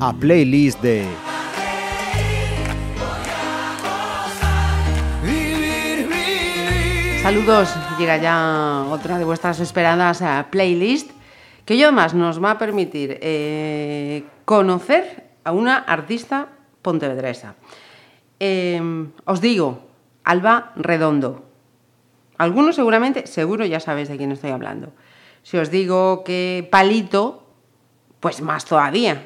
A playlist de Saludos, llega ya otra de vuestras esperadas playlist que yo además nos va a permitir eh, conocer a una artista pontevedresa. Eh, os digo, Alba Redondo. Algunos seguramente, seguro ya sabéis de quién estoy hablando. Si os digo que Palito, pues más todavía.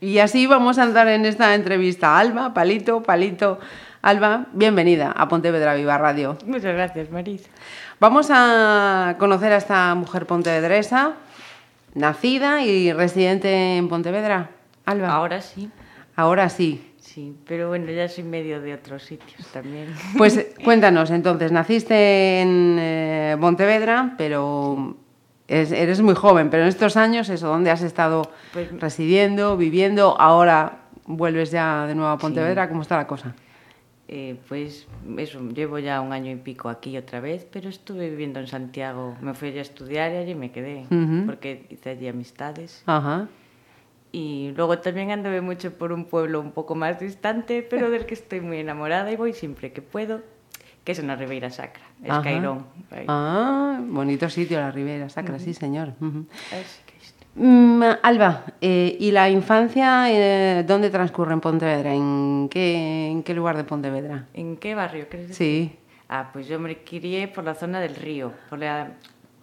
Y así vamos a andar en esta entrevista. Alba, Palito, Palito. Alba, bienvenida a Pontevedra Viva Radio. Muchas gracias, Marisa. Vamos a conocer a esta mujer pontevedresa, nacida y residente en Pontevedra. Alba. Ahora sí, Ahora sí. Sí, pero bueno, ya soy medio de otros sitios también. Pues cuéntanos, entonces, naciste en eh, Pontevedra, pero es- eres muy joven, pero en estos años, eso, ¿dónde has estado Pues- residiendo, viviendo? Ahora vuelves ya de nuevo a Pontevedra, ¿cómo está la cosa? Eh, pues eso, llevo ya un año y pico aquí otra vez, pero estuve viviendo en Santiago. Me fui allí a estudiar y allí me quedé, Ujú. porque hice allí amistades. Ajá. Y luego también anduve mucho por un pueblo un poco más distante, pero del que estoy muy enamorada y voy siempre que puedo, que es en la Ribeira Sacra, es Ajá. Cairón. ahí. Ah, bonito sitio, la Ribera Sacra, sí, señor. Que. Mm, Alba, eh, ¿y la infancia eh, dónde transcurre en Pontevedra? ¿En qué, ¿En qué lugar de Pontevedra? ¿En qué barrio decir? Sí. Ah, pues yo me crié por la zona del río, por la,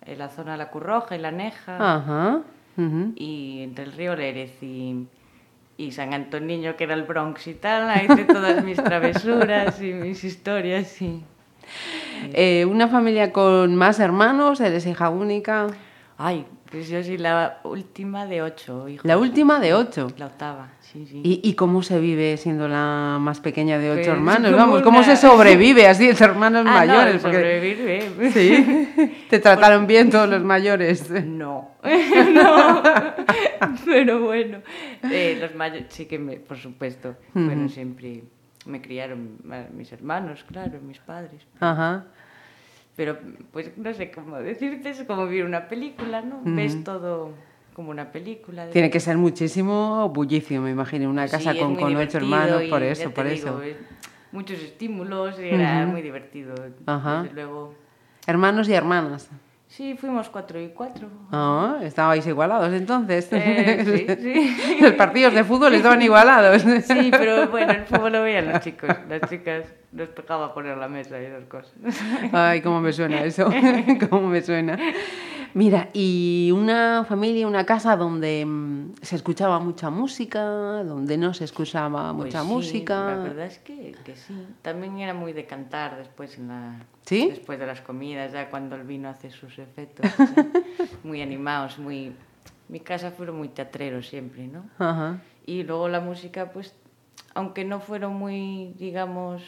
en la zona de la Curroja y la Neja, Ajá. Y entre el río Lérez y, y San Antoniño, que era el Bronx y tal, ahí hice todas mis travesuras y mis historias. Y... Eh, ¿Una familia con más hermanos? ¿Eres hija única? Ay, pues yo soy la última de ocho hijos. La última de ocho. La octava, sí, sí. ¿Y, y cómo se vive siendo la más pequeña de ocho Pues, hermanos? Vamos, ¿cómo se sobrevive así entre hermanos Ah, no, mayores? Porque- sobrevivir, Sí. ¿Te trataron bien todos los mayores? No, no, pero bueno, eh, los mayores sí que me, por supuesto, bueno, siempre me criaron mis hermanos, claro, mis padres, Ajá. Pero pues no sé cómo decirte, es como ver una película, ¿no? Ves todo como una película. de- Tiene que ser muchísimo bullicio, me imagino, una Sí, casa es con, con ocho hermanos, por eso, por digo, eso. Muchos estímulos era muy divertido. Ajá. Desde luego, Hermanos y hermanas. Sí, fuimos cuatro y cuatro. Ah, estabais igualados entonces. Eh, sí, sí. Los partidos de fútbol estaban igualados. Sí, pero bueno, el fútbol lo veían los chicos. Las chicas nos tocaba poner la mesa y esas cosas. Ay, cómo me suena eso. cómo me suena. Mira, y una familia, una casa donde mm, se escuchaba mucha música, donde no se escuchaba Pues mucha sí, música. La verdad es que, que sí. También era muy de cantar después en la ¿Sí? después de las comidas, ya cuando el vino hace sus efectos. muy animados, muy mi casa fueron muy teatreros siempre, ¿no? Ajá. Y luego la música, pues, aunque no fueron muy, digamos,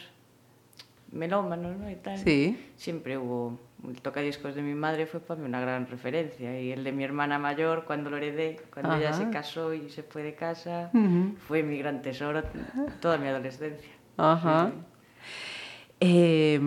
melómanos, ¿no? Y tal, Sí. siempre hubo. El tocadiscos de mi madre fue para mí una gran referencia. Y el de mi hermana mayor, cuando lo heredé, cuando ella Ajá. se casó y se fue de casa, Ujú. fue mi gran tesoro toda mi adolescencia. Ajá. Sí. Eh,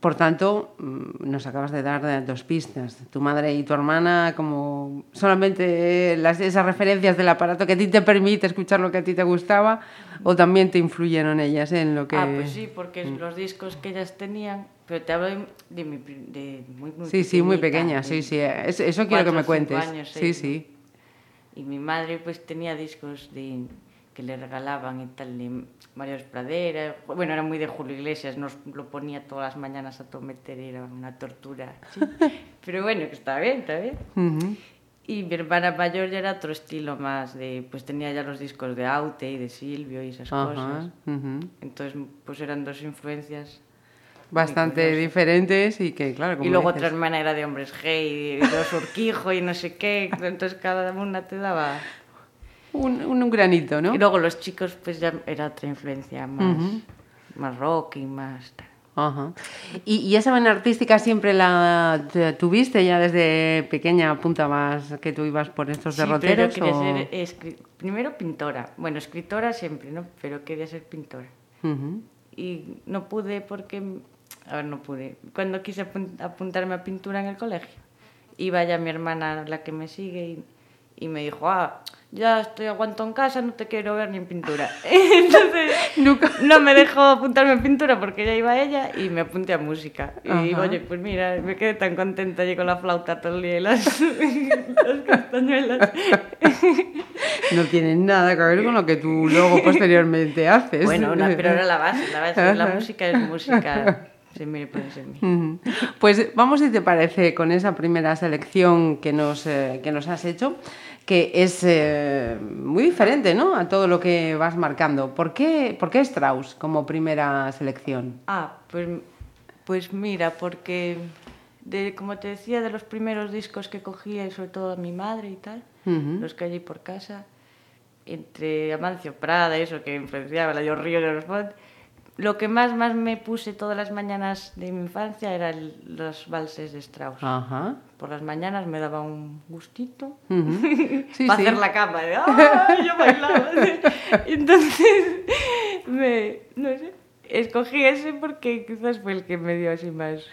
por tanto, mm, nos acabas de dar dos pistas. Tu madre y tu hermana, como solamente las, esas referencias del aparato que a ti te permite escuchar lo que a ti te gustaba, o también te influyeron ellas en lo que. Ah, pues sí, porque los discos que ellas tenían, pero te hablo de, de mi de muy, muy Sí, sí, muy pequeña, sí, sí. es- eso quiero que me cuentes. años, sí, seis, sí. Y mi madre pues tenía discos de, que le regalaban y tal, de Mario Pradera. Bueno, era muy de Julio Iglesias, nos lo ponía todas las mañanas a todo meter era una tortura. sí. Pero bueno, que está bien, está bien. Ujú. Y mi hermana mayor ya era otro estilo más de, pues tenía ya los discos de Aute y de Silvio y esas Ajá, cosas. ujú. Entonces, pues eran dos influencias. Bastante diferentes y que, claro, como Y luego dices, otra hermana era de hombres gay, de los Urquijo y no sé qué. Entonces cada una te daba... un, un, un granito, ¿no? Y luego los chicos, pues ya era otra influencia más, más rock y más... Ajá. ¿Y, y esa vena artística siempre la te- tuviste ya desde pequeña, apuntabas que tú ibas por estos Sí, pero derroteros? quería o- ser primero pintora. Bueno, escritora siempre, ¿no? Pero quería ser pintora. Y no pude porque, a ver, no pude. Cuando quise apun- apuntarme a pintura en el colegio, iba ya mi hermana, la que me sigue, y, y me dijo, ah, ya estoy aguanto en casa, no te quiero ver ni en pintura. Entonces, Nunca. no me dejó apuntarme a pintura porque ya iba ella y me apunté a música. Y Ajá. oye, pues mira, me quedé tan contenta con la flauta todo el día y las, las castañuelas. No tiene nada que ver con lo que tú luego posteriormente haces. Bueno, no, pero era la base, la base. La música es música. Se mire mí. Pues vamos, si te parece, con esa primera selección que nos, eh, que nos has hecho, que es eh, muy diferente ¿no? a todo lo que vas marcando. ¿Por qué, ¿Por qué Strauss como primera selección? Ah, pues, pues mira, porque de, como te decía, de los primeros discos que cogía, y sobre todo a mi madre y tal, los que allí por casa, entre Amancio Prada, eso que influenciaba, la Yo Río de los Font, lo que más, más me puse todas las mañanas de mi infancia eran los valses de Strauss. Ajá. Por las mañanas me daba un gustito. Sí, para sí. hacer la cama. De, ¡Ah! Yo bailaba. Entonces, me, no sé, escogí ese porque quizás fue el que me dio así más...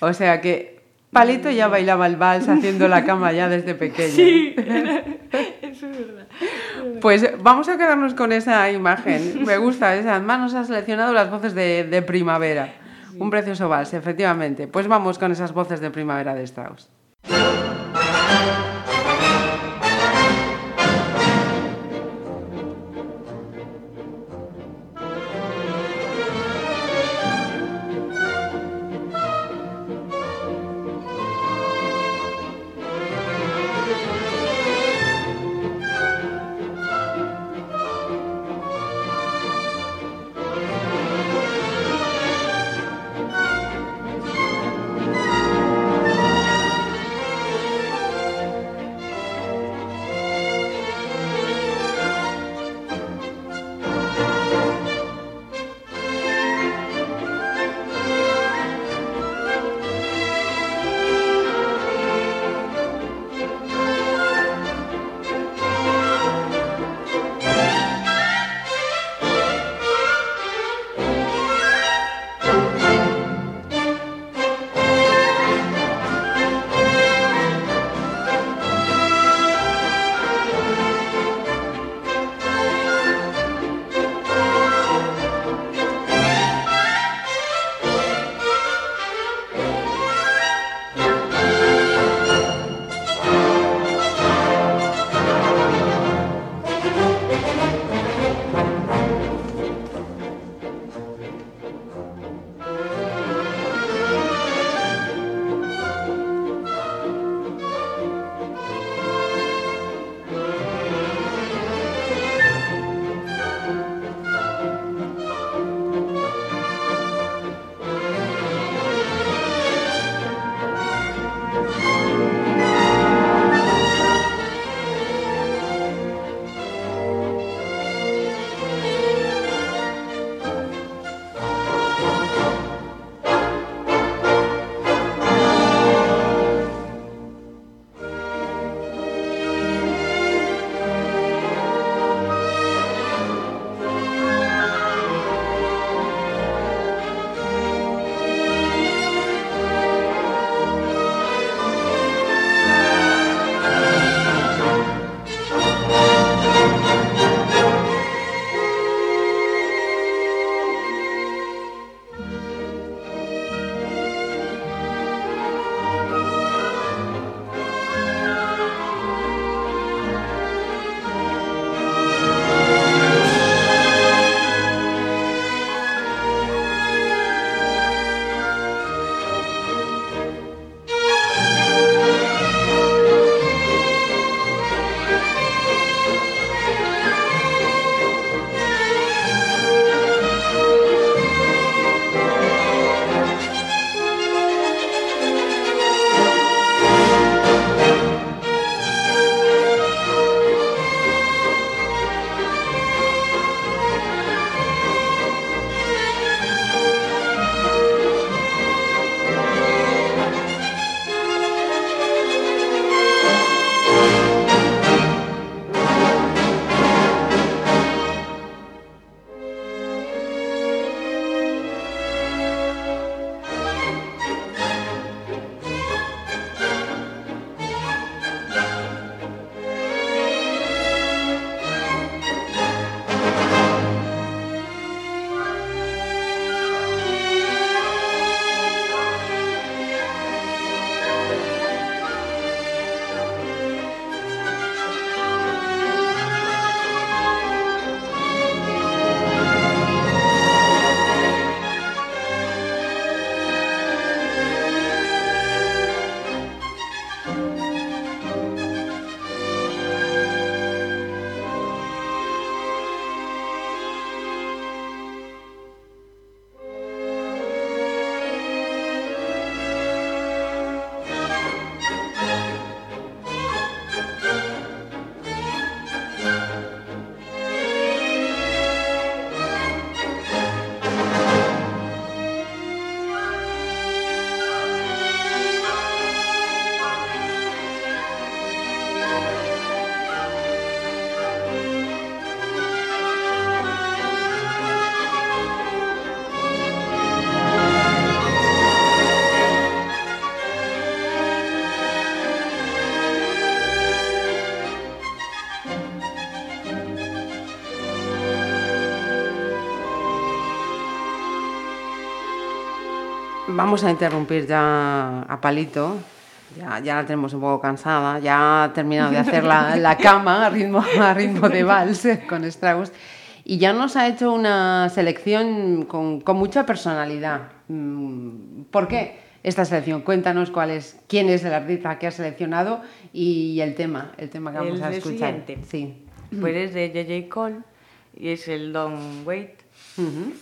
O sea que Palito ya bailaba el vals haciendo la cama ya desde pequeño. Sí, era- eso es verdad. Pues vamos a quedarnos con esa imagen. Me gusta esa. Además nos has seleccionado las voces de, de primavera. Un precioso vals, efectivamente. Pues vamos con esas voces de primavera de. Strauss Vamos a interrumpir ya a Palito. Ya, ya la tenemos un poco cansada. Ya ha terminado de hacer la, la cama a ritmo, a ritmo de vals con estragos. Y ya nos ha hecho una selección con, con mucha personalidad. Mm, ¿Por qué esta selección? Cuéntanos cuál es, quién es el artista que ha seleccionado y el tema, el tema que vamos El a escuchar. siguiente. Sí. Pues es de J.J. Cole y es el Don't Wait. Ujú.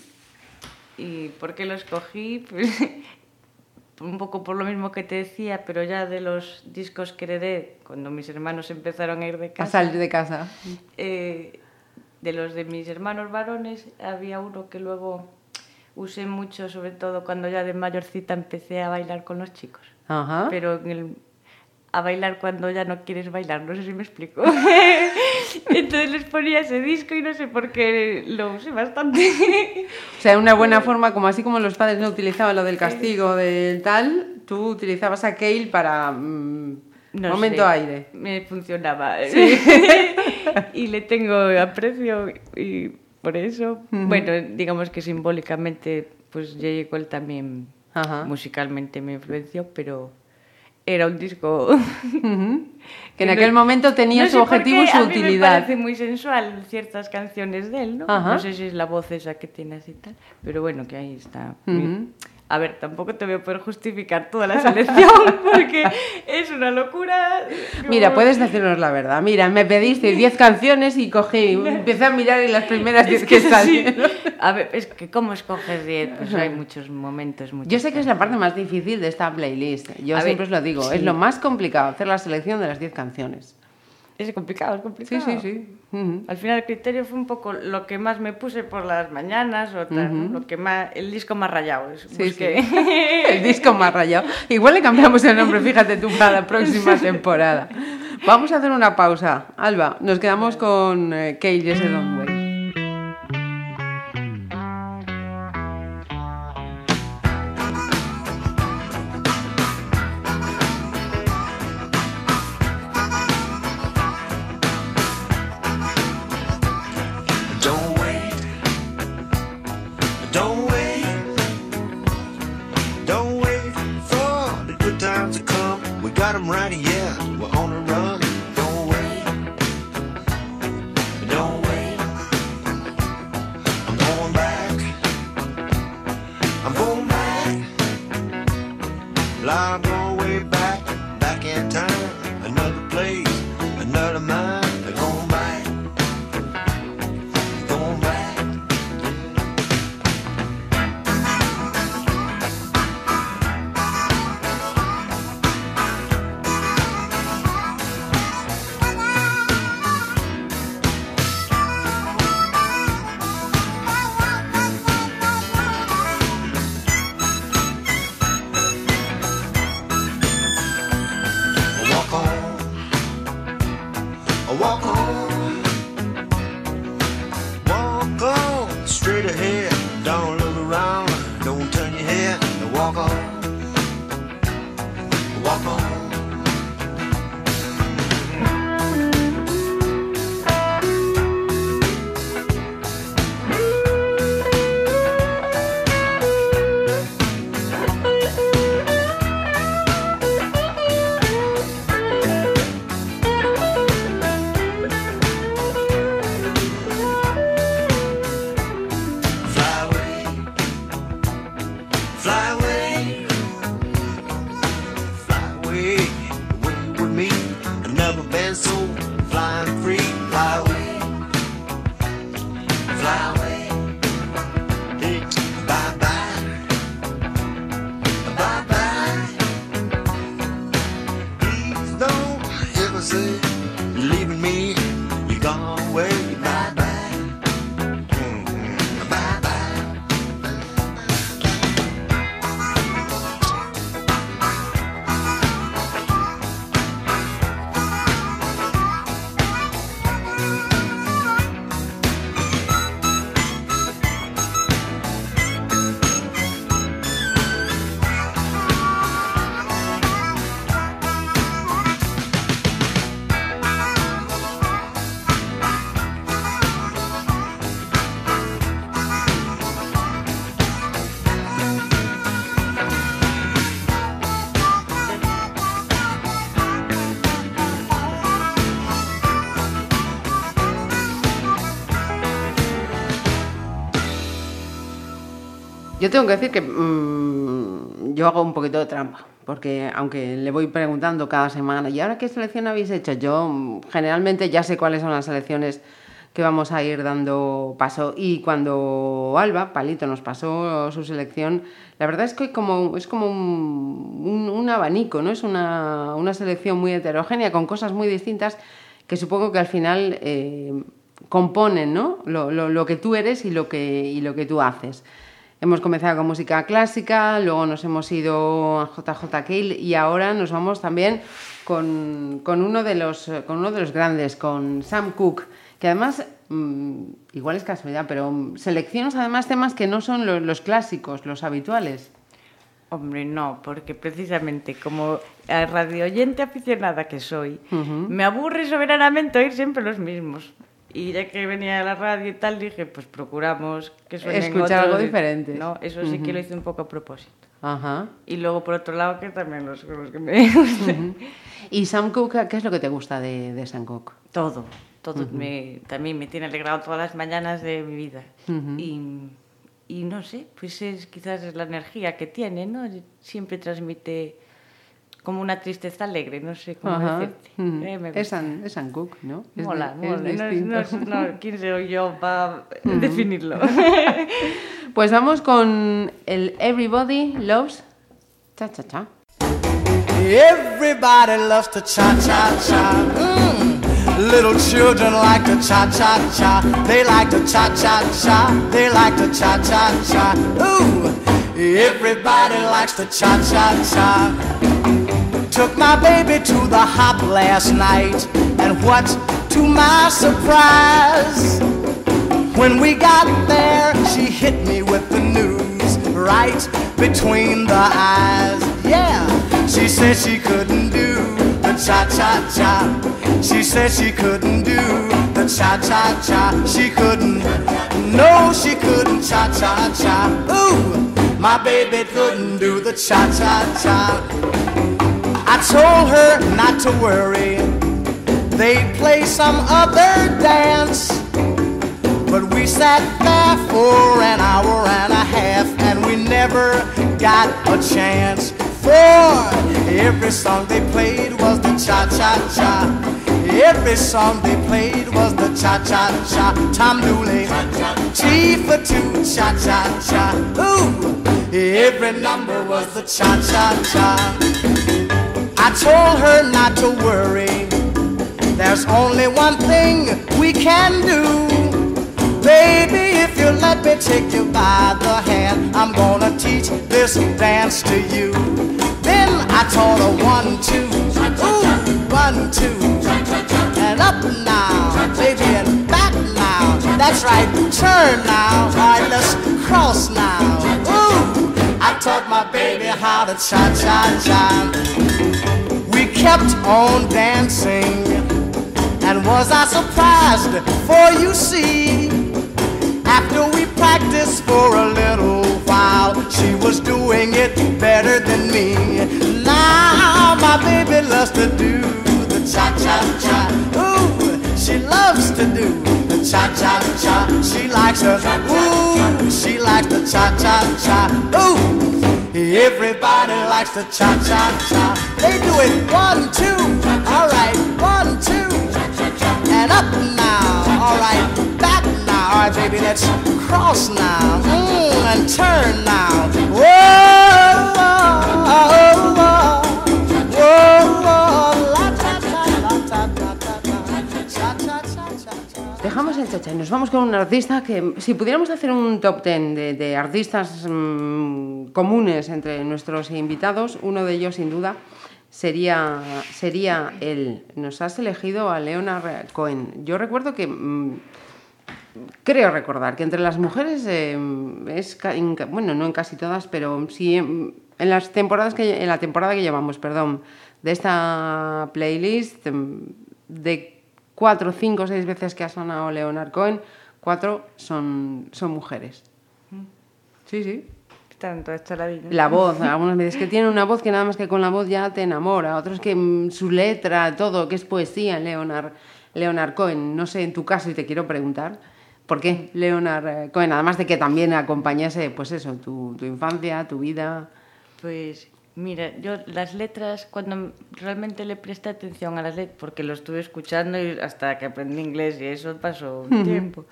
¿Y por qué lo escogí? Pues un poco por lo mismo que te decía, pero ya de los discos que heredé cuando mis hermanos empezaron a ir de A casa. salir de casa. eh, de los de mis hermanos varones había uno que luego usé mucho, sobre todo cuando ya de mayorcita empecé a bailar con los chicos. Ajá. Pero en el- a bailar cuando ya no quieres bailar, no sé si me explico. Entonces les ponía ese disco y no sé por qué lo usé bastante. O sea, una buena forma, como así como los padres no utilizaban lo del castigo del tal, tú utilizabas a Kale para mm, No momento sé, aire. Me funcionaba. y le tengo aprecio y por eso, bueno, digamos que simbólicamente, pues J.J. Cole también Ajá. musicalmente me influenció, pero era un disco... Que en no- aquel momento tenía no su sé objetivo y su a mí utilidad. me parece muy sensual ciertas canciones de él, ¿no? Ajá. No sé si es la voz esa que tiene así y tal, pero bueno, que ahí está. A ver, tampoco te voy a poder justificar toda la selección porque es una locura. Mira, Como- puedes decirnos la verdad. Mira, me pediste 10 canciones y cogí, empecé a mirar y las primeras 10 Es que que sí. A ver, es que ¿cómo escoges 10? Pues hay muchos momentos, muchas Yo sé que es la parte más difícil de esta playlist. Yo A siempre ver, os lo digo. Es sí. lo más complicado, hacer la selección de las 10 canciones. Es complicado, es Sí, complicado. sí, Al final el criterio fue un poco lo que más me puse por las mañanas o tal, lo que más, el disco más rayado. Es, Sí, busqué. sí. El disco más rayado. Igual le cambiamos el nombre, fíjate tú, para la próxima temporada. Vamos a hacer una pausa. Alba, nos quedamos con eh, Cage y Jose. Tengo que decir que mm, yo hago un poquito de trampa, porque aunque le voy preguntando cada semana, ¿y ahora qué selección habéis hecho? Yo mm, generalmente ya sé cuáles son las selecciones que vamos a ir dando paso. Y cuando Alba, Palito, nos pasó su selección, la verdad es que como, es como un, un- un abanico, ¿no? Es una, una selección muy heterogénea, con cosas muy distintas, que supongo que al final eh, componen, ¿no? Lo, lo- lo que tú eres y lo que, y lo que tú haces. Hemos comenzado con música clásica, luego nos hemos ido a JJ Cale y ahora nos vamos también con, con uno, de los, con uno de los grandes, con Sam Cooke, que además, mm, igual es casualidad, pero seleccionas además temas que no son lo- los clásicos, los habituales. Hombre, no, porque precisamente como a radio oyente aficionada que soy, me aburre soberanamente oír siempre los mismos. Y ya que venía a la radio y tal, dije, pues procuramos que suenen Escuchar algo diferente. No, eso sí que lo hice un poco a propósito. Ajá. Y luego, por otro lado, que también los, los que me gustan. ¿Y Sam Cooke, qué es lo que te gusta de, de Sam Cooke? Todo, todo. me, también me tiene alegrado todas las mañanas de mi vida. y, y no sé, pues es quizás es la energía que tiene, ¿no? Siempre transmite como una tristeza alegre, no sé cómo Ajá. decirte. Ujú. Eh, me es, es Sam Cooke, ¿no? Es mola, es mola. No, es- no, es- no, ¿Quién soy yo para definirlo? Pues vamos con el Everybody Loves Cha Cha Cha. Everybody loves to cha cha cha. Mm. Little children like to cha cha cha. They like to cha cha cha. They like to cha cha cha. Ooh, everybody likes to cha cha cha. Took my baby to the hop last night, and what to my surprise? When we got there, she hit me with the news right between the eyes. Yeah, she said she couldn't do the cha cha cha. She said she couldn't do the cha cha cha. She couldn't, no, she couldn't cha cha cha. Ooh, my baby couldn't do the cha cha cha. I told her not to worry, they'd play some other dance. But we sat there for an hour and a half and we never got a chance. For every song they played was the cha cha cha. Every song they played was the cha cha cha. Tom Dooley, T for two, cha cha cha. Ooh, every number was the cha cha cha. I told her not to worry. There's only one thing we can do. Baby, if you let me take you by the hand, I'm gonna teach this dance to you. Then I taught her one, two, ooh, one, two, and up now, baby, and back now. That's right, turn now. All right, let's cross now. Ooh, I taught my baby how to cha cha cha. We kept on dancing. And was I surprised? For you see, after we practiced for a little while, she was doing it better than me. Now my baby loves to do the cha cha cha. Ooh, she loves to do the cha cha cha. She likes her. Ooh, she likes the cha cha cha. Ooh. Everybody likes the cha cha cha. They do it one, two. All right, one, two. And up now. All right, back now. All right, baby, let's cross now. Mm, and turn now. Whoa, whoa, whoa, Dejamos el chacha y nos vamos con un artista que, si pudiéramos hacer un top ten de, artistas mm, comunes entre nuestros invitados, uno de ellos sin duda sería, sería él. Nos has elegido a Leonard Cohen. Yo recuerdo que, mm, creo recordar, que entre las mujeres eh, es, bueno, no en casi todas, pero sí en, en las temporadas que, en la temporada que llevamos, perdón, de esta playlist, mm, de cuatro, cinco, seis veces que ha sonado Leonard Cohen, cuatro son, son mujeres. Sí, sí. Tanto esta la vida. La voz, algunas veces que tiene una voz que nada más que con la voz ya te enamora, otros que mm, su letra, todo, que es poesía, Leonard, Leonard Cohen. No sé, en tu caso, y te quiero preguntar, ¿Por qué Leonard eh, Cohen? Además de que también acompañase, pues eso, tu, tu infancia, tu vida. Pues mira, yo las letras, cuando realmente le presté atención a las letras, porque lo estuve escuchando y hasta que aprendí inglés y eso pasó un tiempo.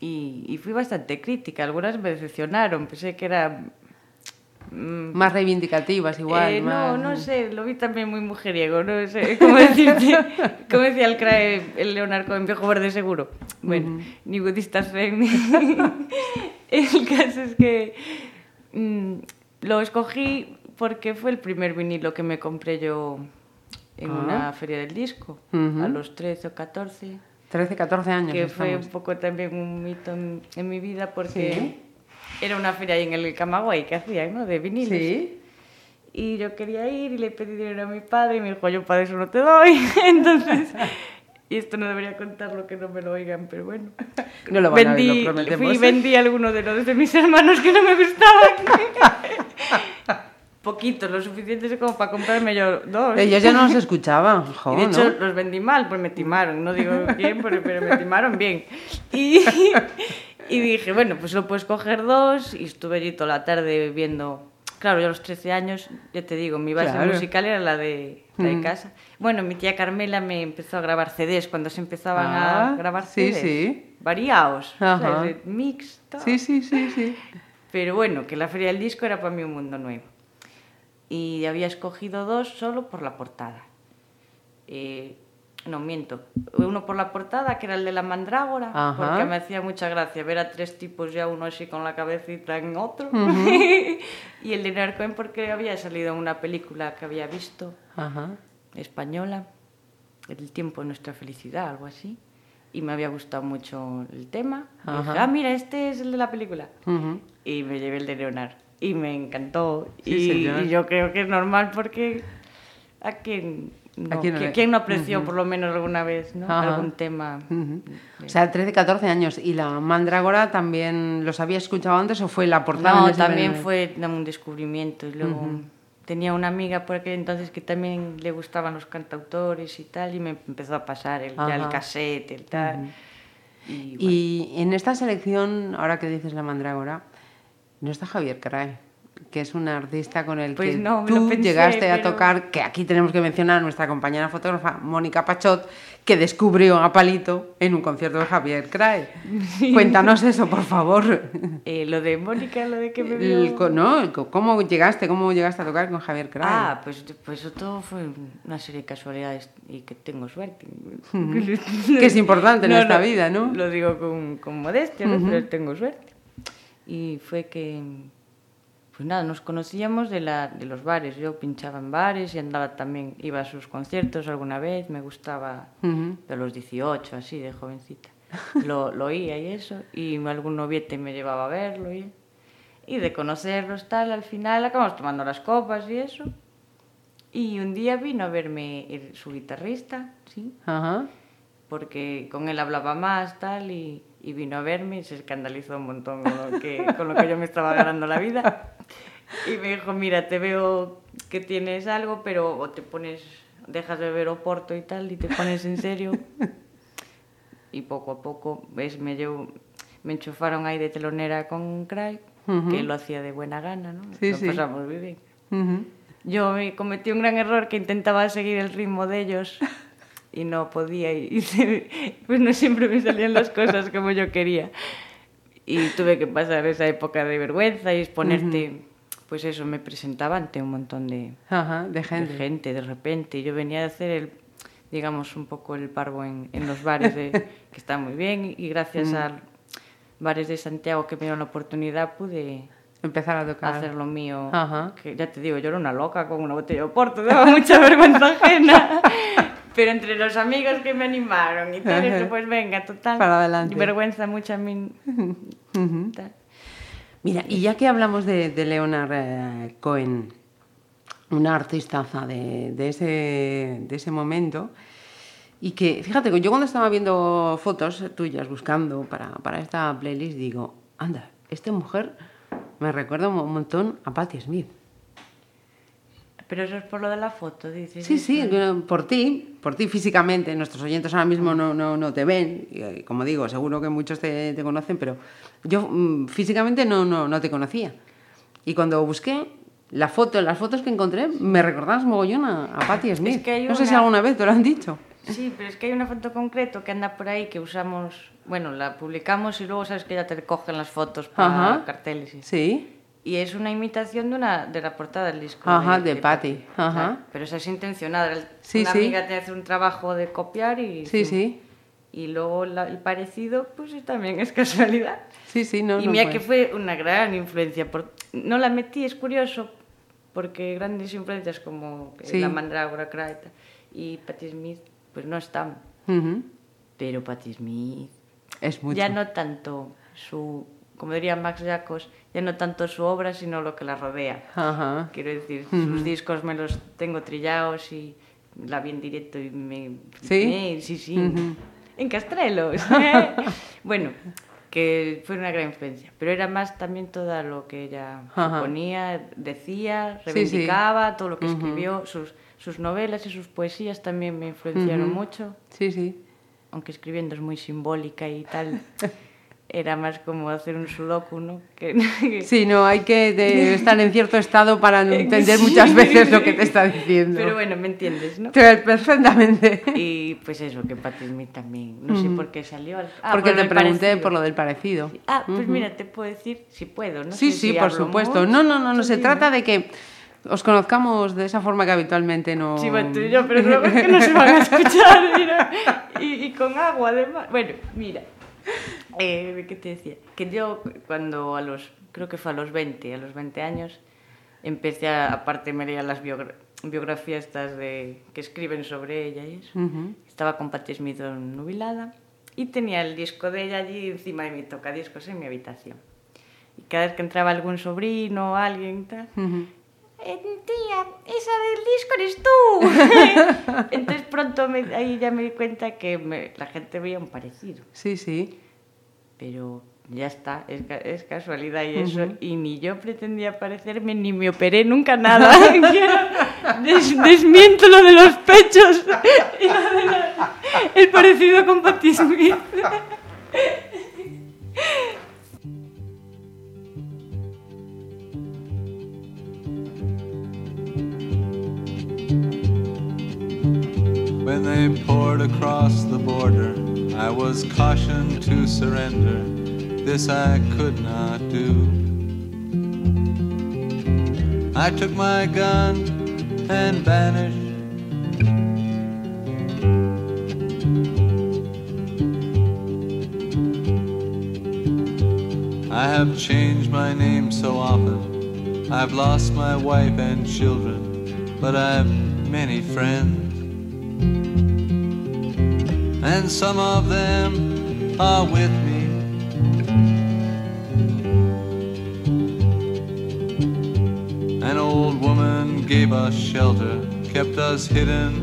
Y, y fui bastante crítica, algunas me decepcionaron, pensé que era mm, más reivindicativas igual. Eh, más... No, no sé, lo vi también muy mujeriego, no sé decirte, como decía el CRAE, el Leonardo en Viejo Verde Seguro. Bueno, uh -huh. ni budistas ni... el caso es que mmm, lo escogí porque fue el primer vinilo que me compré yo en ah. una feria del disco, uh -huh. a los 13 o 14. 13, 14 años. Que estamos. fue un poco también un mito en, en mi vida porque ¿Sí? era una feria ahí en el Camagüey que hacían, ¿no? De vinilos. Sí. Y yo quería ir y le pedí dinero a mi padre y me dijo, yo para eso no te doy. Entonces, y esto no debería contarlo que no me lo oigan, pero bueno. No lo van vendí, a oír, lo prometemos. Fui, vendí alguno de los de mis hermanos que no me gustaban. Poquitos, lo suficiente como para comprarme yo dos. Ellos ya no los escuchaban, jo, Y de hecho ¿no? los vendí mal, pues me timaron. No digo bien, pero, pero me timaron bien. Y, y dije, bueno, pues lo puedes coger dos. Y estuve allí toda la tarde viendo. Claro, yo a los 13 años, ya te digo, mi base Claro. musical era la de, la de Mm. casa. Bueno, mi tía Carmela me empezó a grabar CDs cuando se empezaban Ah, a grabar sí, CDs. sí. Variados. Ajá. ¿sabes? De Mix, tal. Sí, sí, sí, sí. Pero bueno, que la feria del disco era para mí un mundo nuevo. Y había escogido dos solo por la portada. Eh, no, miento. Uno por la portada, que era el de la mandrágora, Ajá. porque me hacía mucha gracia ver a tres tipos, ya uno así con la cabecita en otro. y el de Narcoen porque había salido en una película que había visto, Ajá. española, El tiempo de nuestra felicidad, algo así. Y me había gustado mucho el tema. Dije, ah, mira, este es el de la película Ujú. y me llevé el de Leonard y me encantó Sí, y, y yo creo que es normal porque a quien no, ¿A quién no ¿qui- le- quién no apreció por lo menos alguna vez ¿no? Ajá. algún tema Ujú. O sea, 13, 14 años. ¿Y la mandrágora también los había escuchado antes o fue la portada? no también primer- fue un descubrimiento y luego tenía una amiga por aquel entonces que también le gustaban los cantautores y tal y me empezó a pasar el, ya el cassette el tal y, bueno, Y en esta selección, ahora que dices la mandrágora, no está Javier Crae, que es un artista con el Pues que no, tú pensé, llegaste a pero- tocar, que aquí tenemos que mencionar a nuestra compañera fotógrafa Mónica Pachot, que descubrió a Palito en un concierto de Javier Crae. Cuéntanos eso, por favor. eh, lo de Mónica lo de que me El vio co- ¿no? ¿Cómo llegaste? ¿Cómo llegaste a tocar con Javier Crae? Ah, pues, pues todo fue una serie de casualidades y que tengo suerte. Que es importante en esta vida, ¿no? Lo digo con, con modestia, ¿no? pero tengo suerte. Y fue que, pues nada, nos conocíamos de, la, de los bares. Yo pinchaba en bares y andaba también, iba a sus conciertos alguna vez, me gustaba Ujú. de los 18, así, de jovencita. Lo, lo oía y eso, y algún noviete me llevaba a verlo y, y de conocerlos tal, al final acabamos tomando las copas y eso. Y un día vino a verme el- su guitarrista, sí, Ajá. porque con él hablaba más tal y, y vino a verme y se escandalizó un montón con lo, que, con lo que yo me estaba ganando la vida. Y me dijo, mira, te veo que tienes algo, pero o te pones, dejas de beber Oporto y tal y te pones en serio. Y poco a poco, ves, me llevo, me enchufaron ahí de telonera con Craig, que lo hacía de buena gana, ¿no? Sí, lo sí. pasamos muy bien. Ujú. Yo me cometí un gran error que intentaba seguir el ritmo de ellos y no podía y, y pues no siempre me salían las cosas como yo quería. Y tuve que pasar esa época de vergüenza y exponerte, pues eso, me presentaba ante un montón de, Ajá, de de gente. gente de repente. Yo venía a hacer el, digamos, un poco el parvo en, en los bares, de, que está muy bien, y gracias Mm. a bares de Santiago que me dieron la oportunidad pude Empezar a tocar. hacer lo mío. Ajá. Que ya te digo, yo era una loca con una botella de Oporto, daba mucha vergüenza ajena. Pero entre los amigos que me animaron y Ajá. eso, pues venga, total. Para adelante. Vergüenza mucha a mí. Mira, y ya que hablamos de, de Leonard eh, Cohen, una artistaza de, de ese, de ese momento, y que, fíjate, yo cuando estaba viendo fotos tuyas, buscando para, para esta playlist, digo, anda, esta mujer me recuerda un montón a Patti Smith. Pero eso es por lo de la foto, dices. Sí, sí, por ti, por ti físicamente. Nuestros oyentes ahora mismo no, no, no te ven. y, eh, Como digo, seguro que muchos te, te conocen, pero yo mm, físicamente no, no, no te conocía. Y cuando busqué la foto, las fotos que encontré, me recordabas mogollón a, a Patti Smith. que hay no sé si una- alguna vez te lo han dicho. Sí, pero es que hay una foto concreto que anda por ahí que usamos, bueno, la publicamos y luego sabes que ya te cogen las fotos para Ajá. carteles. Y, Sí. Y es una imitación de una de la portada del disco. Ajá, de Patti, ajá. Pero esa es intencionada. El- Sí, una sí. amiga te hace un trabajo de copiar y... Sí, sí. Y luego la- el parecido, pues también es casualidad. Sí, sí, no. y no mira fue. que fue una gran influencia. Por... No la metí, es curioso, porque grandes influencias como Sí. la Mandrágora Cry y Patti Smith, pues no están. Ujú. Pero Patti Smith, Es mucho. ya no tanto su, como diría Max Jacobs, ya no tanto su obra, sino lo que la rodea. Ajá. Quiero decir, sus discos me los tengo trillados y la vi en directo y me... ¿Sí? Eh, sí, sí. Ujú. En Castrelos. bueno, que fue una gran influencia. Pero era más también todo lo que ella ponía, decía, Sí, sí. reivindicaba, todo lo que Ujú. escribió, sus, sus novelas y sus poesías también me influenciaron mucho Sí, sí. aunque escribiendo es muy simbólica y tal, era más como hacer un sudoku, ¿no? Que, Sí, no, hay que de- estar en cierto estado para entender muchas veces lo que te está diciendo. Pero bueno, me entiendes, ¿no? Te- Perfectamente. Y pues eso, que Patti Smith también, no sé por qué salió. al- Ah, Porque por te pregunté parecido. por lo del parecido. Sí. Ah, pues mira, te puedo decir si puedo, ¿no? Sí, sé sí, si por supuesto. mucho. No, no, no, no se Sí, trata de que os conozcamos de esa forma que habitualmente no. Sí, bueno, tú y yo, pero luego es que no se van a escuchar. mira. Y, y con agua, además. Bueno, mira. eh, que te decía? Que yo cuando a los, creo que fue a los 20, a los 20 años, empecé a, aparte me leía las biografías biografías estas de, que escriben sobre ella y eso. Uh -huh. Estaba con Patti Smith nubilada y tenía el disco de ella allí encima de mi tocadiscos en mi habitación. Y cada vez que entraba algún sobrino o alguien, tal, uh -huh. Eh, tía, esa del disco eres tú. Entonces pronto me- ahí ya me di cuenta que me- la gente veía un parecido. Sí, sí. Pero ya está, es, ca- es casualidad y eso. Y ni yo pretendía parecerme, ni me operé nunca nada. Des- desmiento lo de los pechos el parecido con Patti Smith. When they poured across the border, I was cautioned to surrender. This I could not do. I took my gun and vanished. I have changed my name so often. I've lost my wife and children, but I've many friends. And some of them are with me. An old woman gave us shelter, kept us hidden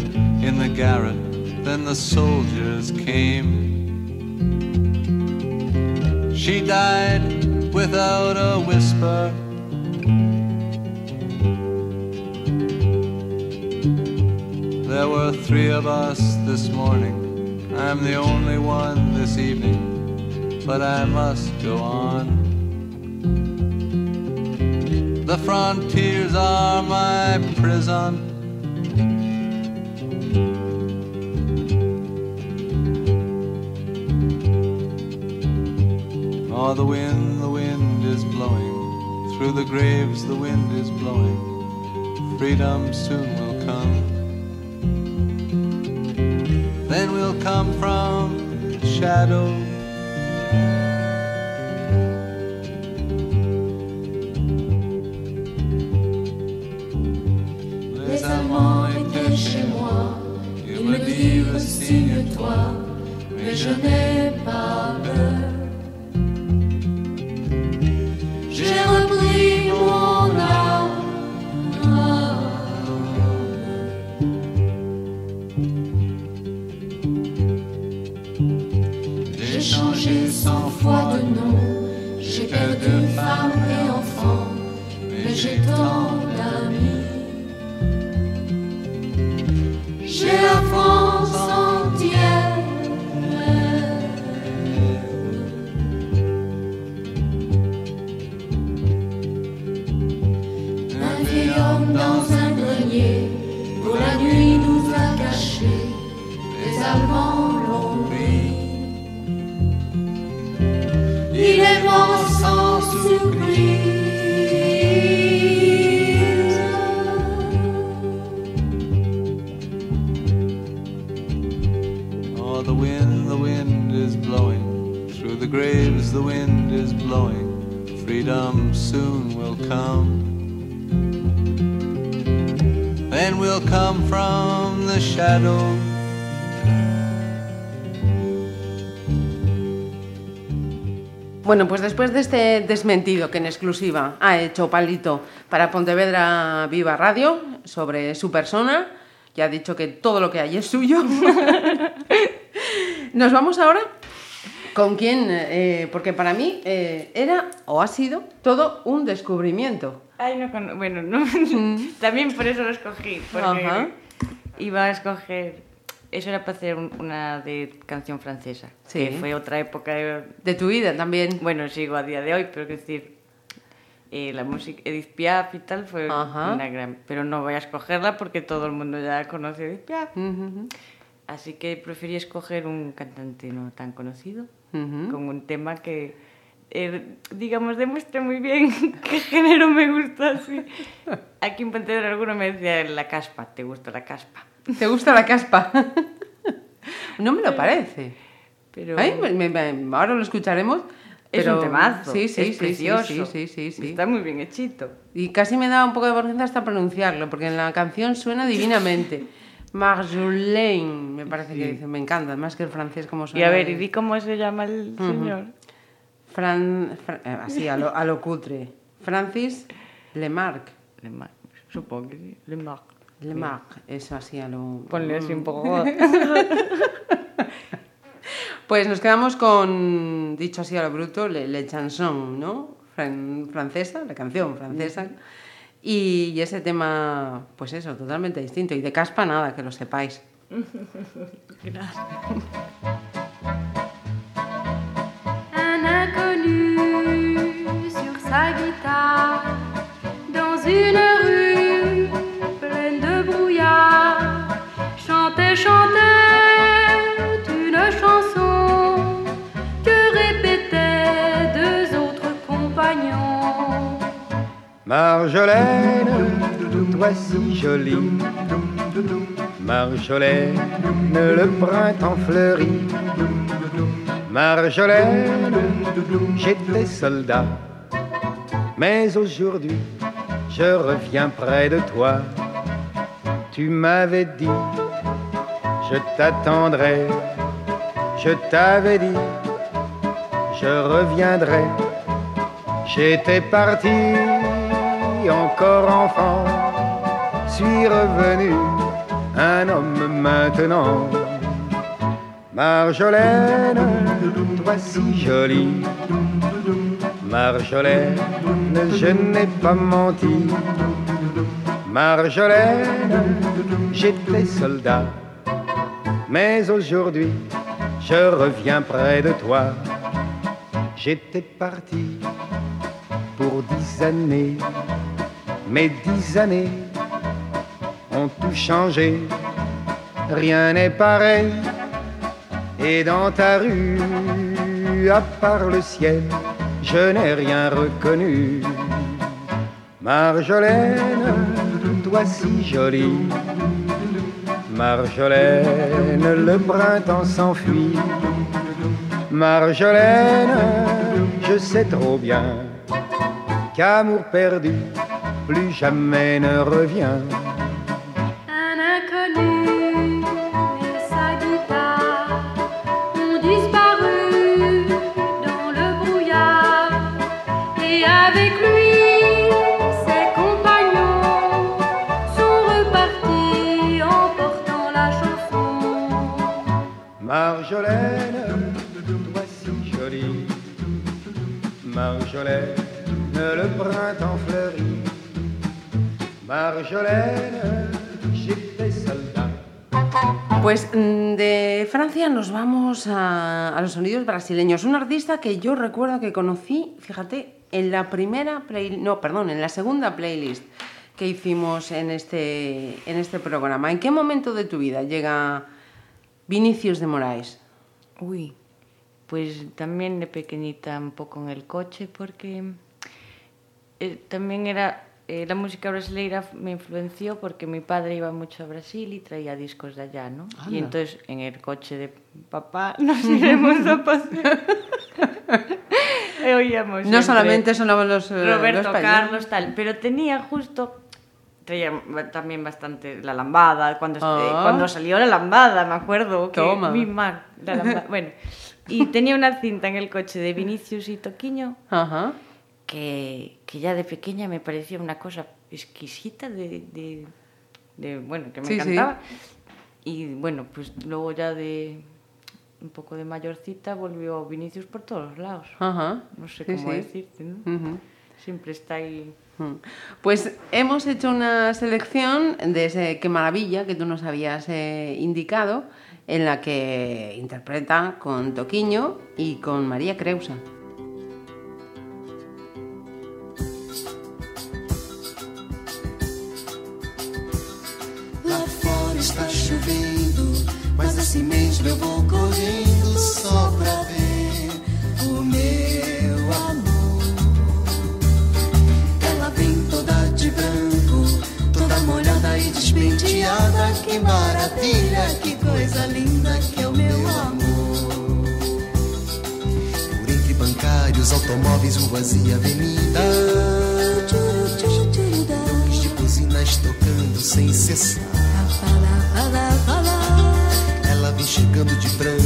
in the garret. Then the soldiers came. She died without a whisper. There were three of us this morning. I'm the only one this evening, but I must go on. The frontiers are my prison. Oh, the wind, the wind is blowing. Through the graves, the wind is blowing. Freedom soon come from shadow. Shadow. Bueno, pues después de este desmentido que en exclusiva ha hecho Palito para Pontevedra Viva Radio sobre su persona, ya ha dicho que todo lo que hay es suyo. Nos vamos ahora con quién, eh, porque para mí eh, era o ha sido todo un descubrimiento. Ay, no Bueno, no. También por eso lo escogí. Porque Ajá. Iba a escoger. Eso era para hacer un- una de canción francesa. Sí. Que fue otra época. de- De tu vida también. Bueno, sigo a día de hoy, pero quiero decir. eh, la música Edith Piaf y tal fue Ajá. una gran. Pero no voy a escogerla porque todo el mundo ya conoce a Edith Piaf. Ujú, Así que preferí escoger un cantante no tan conocido, ujú. con un tema que, eh, digamos, demuestra muy bien qué género me gusta. Así. Aquí en Pontevedra alguno me decía la caspa, ¿te gusta la caspa? ¿Te gusta la caspa? no me lo parece. Pero Ay, me- me- me- ahora lo escucharemos. es pero- un temazo, Sí, sí, es sí, precioso, sí, sí, sí, sí. está muy bien hechito. Y casi me da un poco de vergüenza hasta pronunciarlo, porque en la canción suena divinamente. Marjolaine, me parece que dice, me encanta, más que el francés como Y suena. a ver, ¿y cómo se llama el señor? Fran, Fra- eh, así, a lo, a lo cutre. Francis Lemarck. Le Mar- Supongo que sí, Le Mar. Lemarck, eso así a lo... Ponle así un poco... Pues nos quedamos con, dicho así a lo bruto, Le, Le Chanson, ¿no? Fran- francesa, la canción francesa. Y, y ese tema, pues eso, totalmente distinto. Y de caspa nada, que lo sepáis. Un inconnu sur sa guitare dans une Marjolaine, toi si jolie. Marjolaine, le printemps fleurit. Marjolaine, j'étais soldat. Mais aujourd'hui, je reviens près de toi. Tu m'avais dit, je t'attendrai. Je t'avais dit, je reviendrai. J'étais parti encore enfant, suis revenu un homme maintenant. Marjolaine, toi si jolie. Marjolaine, je n'ai pas menti. Marjolaine, j'étais soldat. Mais aujourd'hui, je reviens près de toi. J'étais parti pour dix années, mais dix années ont tout changé. Rien n'est pareil. Et dans ta rue, à part le ciel, je n'ai rien reconnu. Marjolaine, toi si jolie. Marjolaine, le printemps s'enfuit. Marjolaine, je sais trop bien qu'amour perdu plus jamais ne revient. Un inconnu et sa guitare ont disparu dans le brouillard et avec lui Le printemps soldat. Pues mm, de Francia nos vamos a, a los sonidos brasileños. Un artista que yo recuerdo que conocí, fíjate, en la primera play, no, perdón, en la segunda playlist que hicimos en este, en este programa. ¿En qué momento de tu vida llega Vinicius de Moraes? Uy, pues también de pequeñita un poco en el coche porque eh, también era eh, la música brasileira me influenció porque mi padre iba mucho a Brasil y traía discos de allá, ¿no? Anda. Y entonces en el coche de papá nos iremos a pasear. Oíamos No solamente sonaban los, eh, Roberto los. Carlos, tal, pero tenía justo también bastante la lambada cuando Ah. cuando salió la lambada me acuerdo que Toma. mi ma- la lambada, bueno y tenía una cinta en el coche de Vinicius y Toquiño que, que ya de pequeña me parecía una cosa exquisita de, de, de, bueno que me Sí, sí. encantaba y bueno pues luego ya de un poco de mayorcita volvió Vinicius por todos los lados Ajá. no sé Sí, cómo sí. decirte ¿no? Ujú. siempre está ahí. Pues hemos hecho una selección de ese Qué maravilla que tú nos habías eh, indicado, en la que interpreta con Toquiño y con María Creusa. Molhada e despenteada. Que maravilha, que coisa linda que é o meu amor. Por entre bancários, automóveis, ruas e avenidas. Toques de buzinas tocando sem cessar. Ela vem chegando de branco,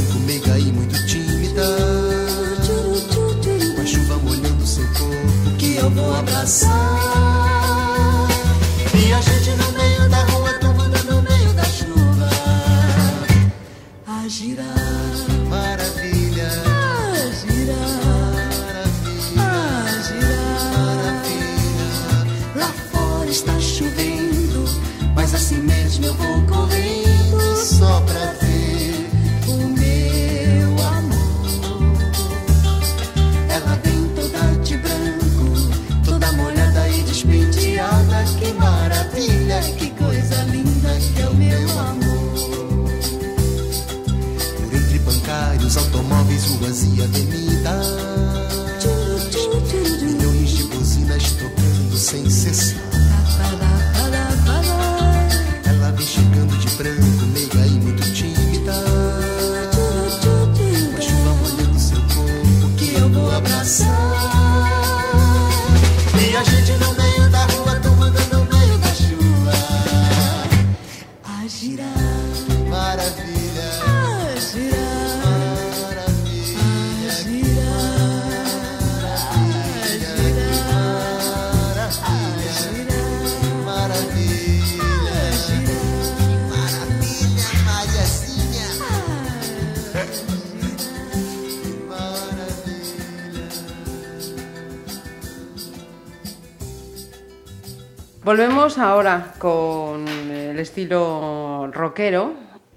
Volvemos ahora con el estilo rockero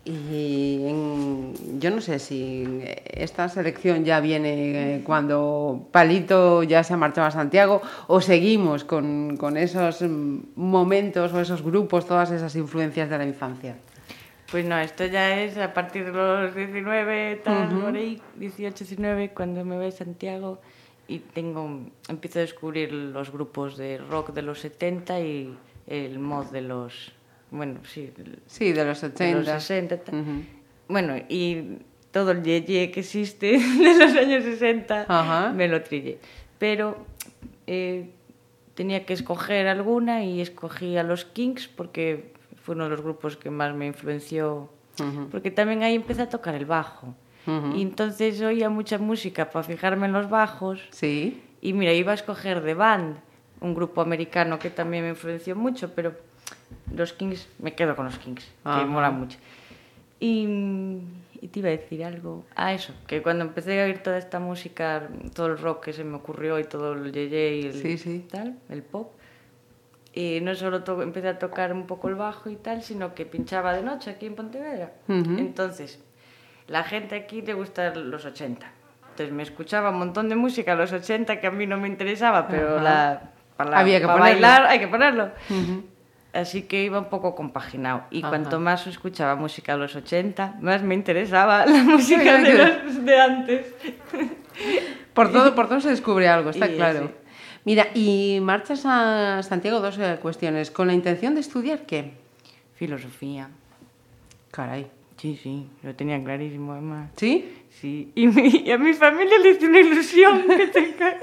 y en- yo no sé si esta selección ya viene eh, cuando Palito ya se ha marchado a Santiago o seguimos con, con esos momentos o esos grupos, todas esas influencias de la infancia. Pues no, esto ya es a partir de los 19, tal, por ahí, 18, 19, cuando me voy a Santiago y tengo, empiezo a descubrir los grupos de rock de los 70 y el mod de los, bueno, sí, Sí, de los de 80. los 60. tal. Ujú. Bueno, y todo el yeye que existe de los años 60 Ajá. me lo trillé. Pero eh, tenía que escoger alguna y escogí a los Kings porque fue uno de los grupos que más me influenció. Porque también ahí empecé a tocar el bajo. Y entonces oía mucha música para fijarme en los bajos. Sí. Y mira, iba a escoger The Band, un grupo americano que también me influenció mucho, pero los Kings, me quedo con los Kings, Ajá. que mola mucho. Y, y te iba a decir algo. Ah, eso, que cuando empecé a oír toda esta música, todo el rock que se me ocurrió y todo el yeye y el Sí, sí. tal, el pop, y no solo to- empecé a tocar un poco el bajo y tal, sino que pinchaba de noche aquí en Pontevedra. Ujú. Entonces, la gente aquí le gusta los 80. Entonces me escuchaba un montón de música a los 80 que a mí no me interesaba, pero Ajá. la, para, Había que para bailar hay que ponerlo. Así que iba un poco compaginado. Y Ajá. cuanto más escuchaba música de los 80, más me interesaba la música de, los de antes. Por todo, por todo se descubre algo, está Y, claro. Mira, y marchas a Santiago dos eh, cuestiones. ¿Con la intención de estudiar qué? Filosofía. Caray. Sí, sí, lo tenía clarísimo además. ¿Sí? Sí, y, mi- y a mi familia le hice una ilusión que tenga...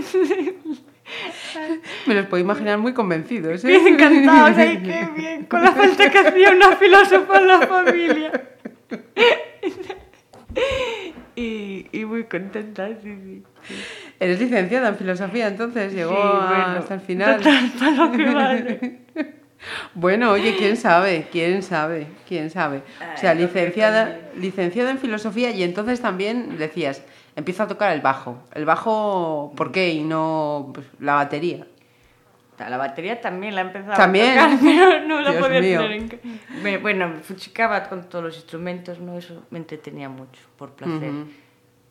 Me los puedo imaginar muy convencidos, ¿eh? Bien encantados, ay, qué bien, con la falta que hacía una filósofa en la familia. Y, y muy contenta, sí, sí. Eres licenciada en filosofía, entonces llegó Sí, a- bueno, hasta el final. total, para lo que vale. Bueno, oye, quién sabe, quién sabe, quién sabe. O sea, licenciada, licenciada en filosofía y entonces también decías, empiezo a tocar el bajo. El bajo, ¿por qué? Y no pues, la batería. La batería también la empezaba ¿También? a tocar, pero no la Dios podía mío. tener en Bueno, fuchicaba con todos los instrumentos, ¿no? Eso me entretenía mucho, por placer. Ujú.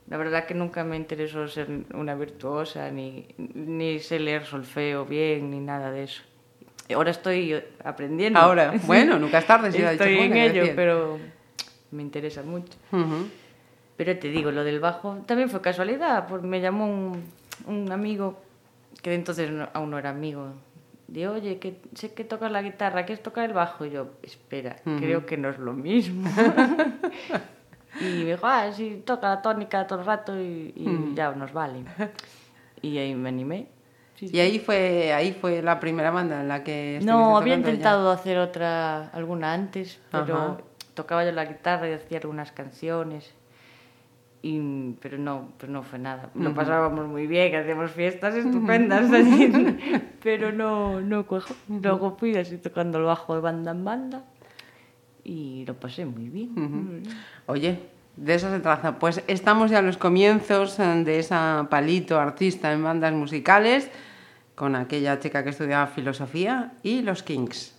La verdad que nunca me interesó ser una virtuosa, ni, ni sé leer solfeo bien, ni nada de eso. Ahora estoy aprendiendo. Ahora, bueno, nunca es tarde, si Estoy en ello, pero me interesa mucho. Ujú. Pero te digo, lo del bajo también fue casualidad, porque me llamó un, un amigo, que entonces no- aún no era amigo, de oye, que sé que tocas la guitarra, ¿quieres tocar el bajo? Y yo, espera, creo que no es lo mismo. y me dijo, ah, sí, toca la tónica todo el rato y, y ya nos vale. Y ahí me animé. Sí, Y ahí fue, ahí fue la primera banda en la que no, había ya. intentado hacer otra, alguna antes, pero Ajá. tocaba yo la guitarra y hacía algunas canciones. Y, pero no, pues no fue nada. Lo pasábamos muy bien, hacíamos fiestas estupendas allí, pero no, no cuajo. Luego fui así tocando el bajo de banda en banda y lo pasé muy bien. Oye, de eso se trata. Pues estamos ya en los comienzos eh, de esa palito artista en bandas musicales con aquella chica que estudiaba filosofía y los Kings.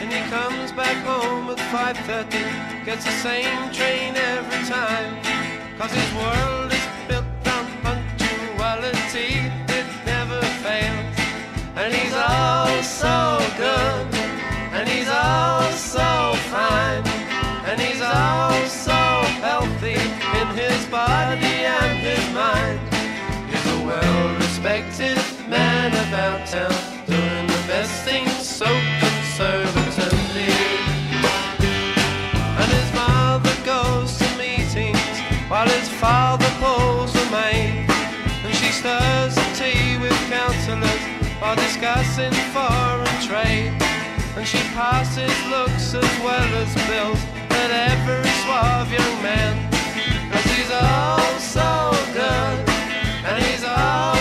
And he comes back home at 5.30, gets the same train every time. Cause his world is built on punctuality, it never fails. And he's all so good, and he's all so fine. And he's all so healthy in his body and his mind. He's a well-respected man about town, doing the best things so councillors while discussing foreign trade. And she passes looks as well as bills at every suave young man. Cause he's all so good, and he's all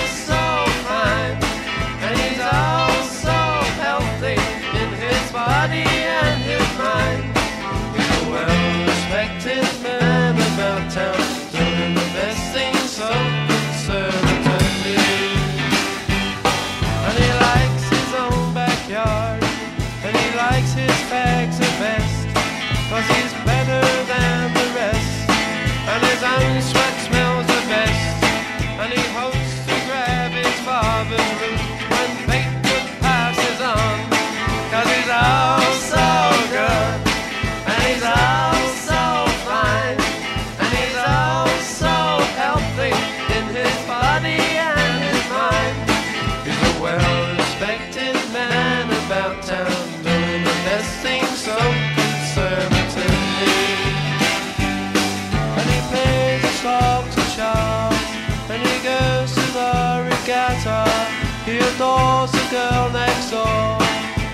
Adores the girl next door,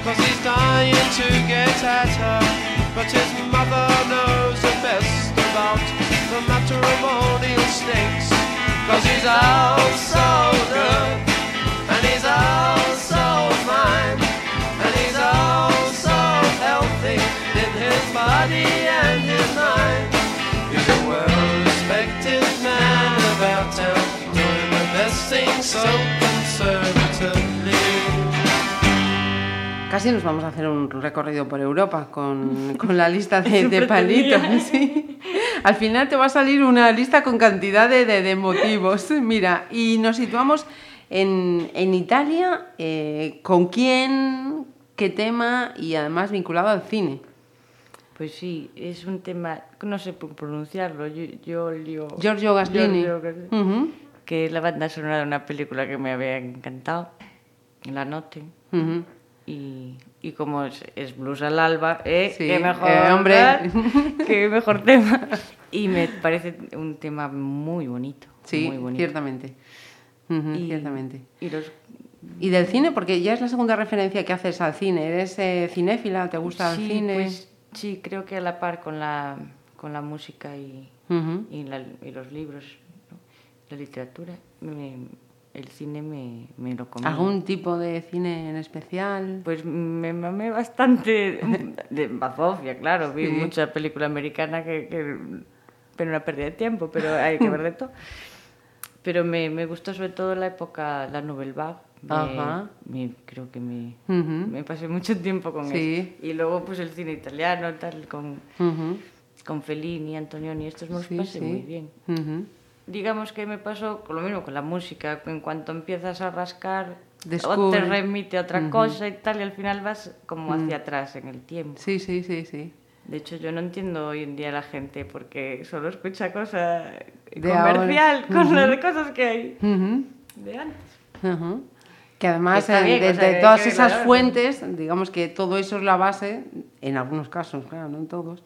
cause he's dying to get at her. But his mother knows the best about the matrimonial snakes, cause he's all so good, and he's all so fine, and he's all so healthy in his body and his mind. He's a well-respected man about town, doing the best things so conservatively. Casi nos vamos a hacer un recorrido por Europa con, con la lista de, de palitos. sí. Al final te va a salir una lista con cantidad de, de- de motivos. Mira, y nos situamos en, en Italia. eh, ¿Con quién? ¿Qué tema? Y además vinculado al cine. Pues sí, es un tema, no sé por pronunciarlo, Gi- Giorgio... Giorgio Gaslini. Giorgio Gaslini, Ujú, que es la banda sonora de una película que me había encantado, la noten. ujú. Y, y como es, es blues al alba, ¿eh? Sí, qué mejor, eh, hombre. qué mejor tema. Y me parece un tema muy bonito. Sí, muy bonito. ciertamente. Ujú, Y- Ciertamente. Y los ¿Y del cine? Porque ya es la segunda referencia que haces al cine. ¿Eres eh, cinéfila? ¿Te gusta sí, el cine? pues, sí, creo que a la par con la, con la música y, Ujú. y, la- y los libros, ¿no? la literatura, me- el cine me, me lo comí. ¿Algún tipo de cine en especial? Pues me mamé bastante de bazofia, claro. Vi Sí. mucha película americana que, que pero una pérdida de tiempo, pero hay que ver de todo. Pero me, me gustó sobre todo la época, la Nouvelle Vague. Me- Ajá. me- creo que me, Ujú. me pasé mucho tiempo con Sí. eso. Y luego pues el cine italiano, tal, con, Ujú. con Fellini, Antonioni, estos me los Sí, pasé muy bien. Ujú. Digamos que me pasó con lo mismo con la música, en cuanto empiezas a rascar o te remite a otra cosa y tal, y al final vas como Mm. hacia atrás en el tiempo. Sí, sí, sí, sí. De hecho, yo no entiendo hoy en día a la gente porque solo escucha cosa De comercial con las de cosas que hay de antes. Que además Está eh, bien, de, o sea, de que- todas que, esas fuentes, digamos que todo eso es la base, en algunos casos, claro, no en todos,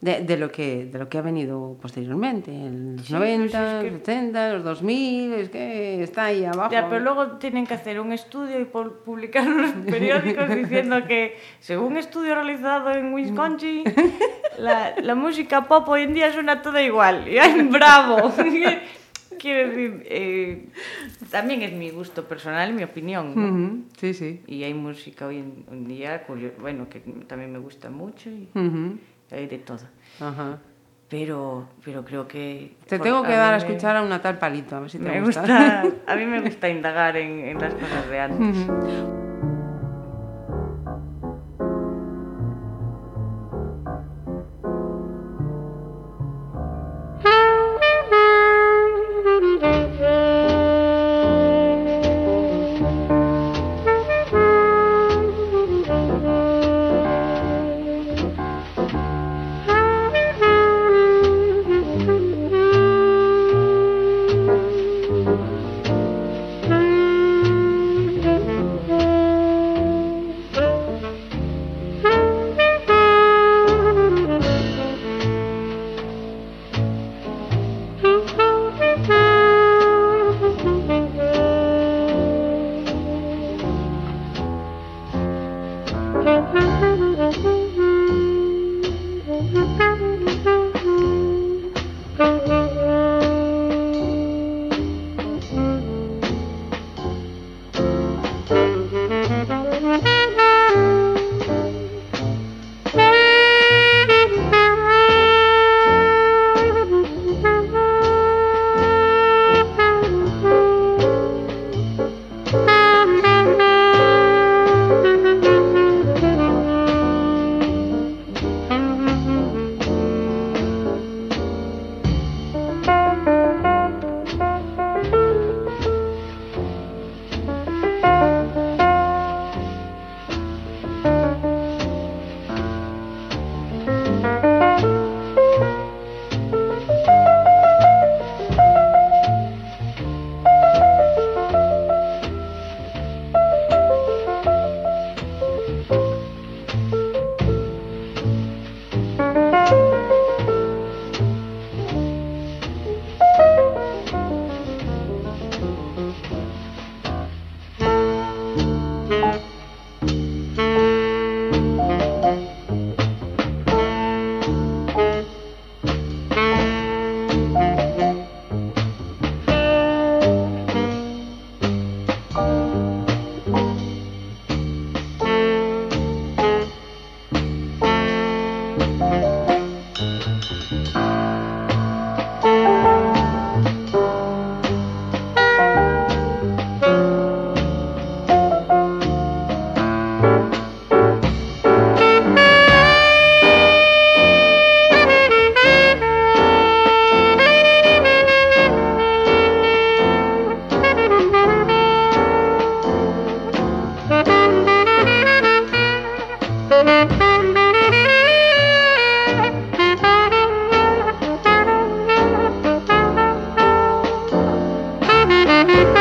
de, de lo que de lo que ha venido posteriormente, en los Sí, 90, pues es que- los 80, los 2000, es que está ahí abajo. Ya, pero luego tienen que hacer un estudio y pu- publicar en los periódicos diciendo que, según un estudio realizado en Wisconsin, la, la música pop hoy en día suena toda igual. Y ¡ay, bravo! Quiero decir, eh, también es mi gusto personal, mi opinión. Sí, sí. Y hay música hoy en, día, bueno, que también me gusta mucho y. hay de todo. Ajá. Pero, pero creo que... Te tengo que a dar a me- escuchar a una tal palito, a ver si te Me gusta. gusta, a mí me gusta indagar en, en las cosas de antes. Thank you.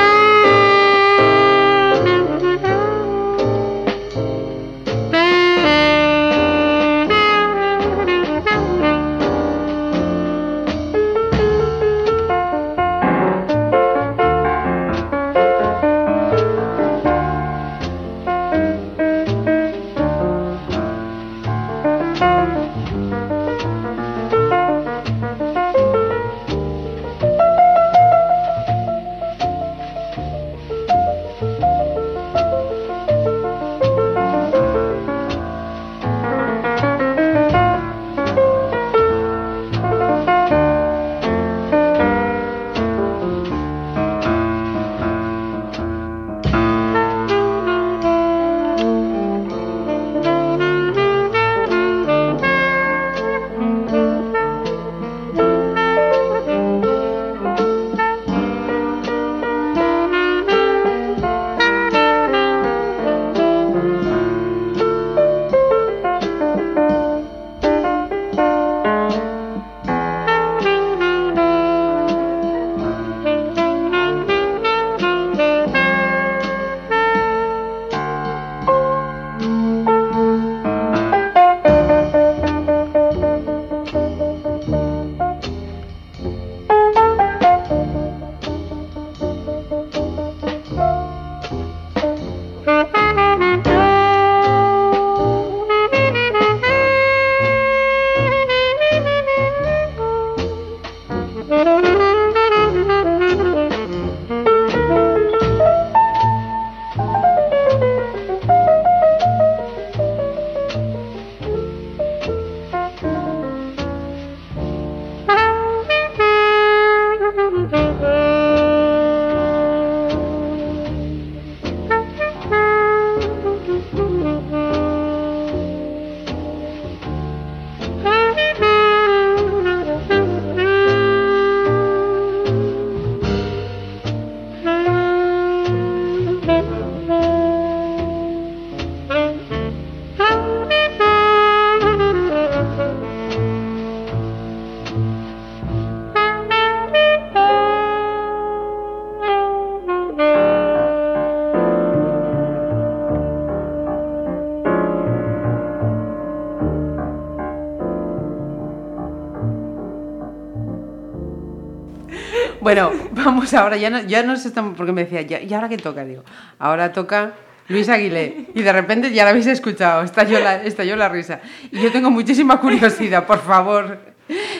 Vamos ahora, ya no, ya no sé, porque me decía, ¿y ahora qué toca? Digo, ahora toca Luis Aguilé. Y de repente ya la habéis escuchado, estalló la, estalló la risa. Y yo tengo muchísima curiosidad, por favor,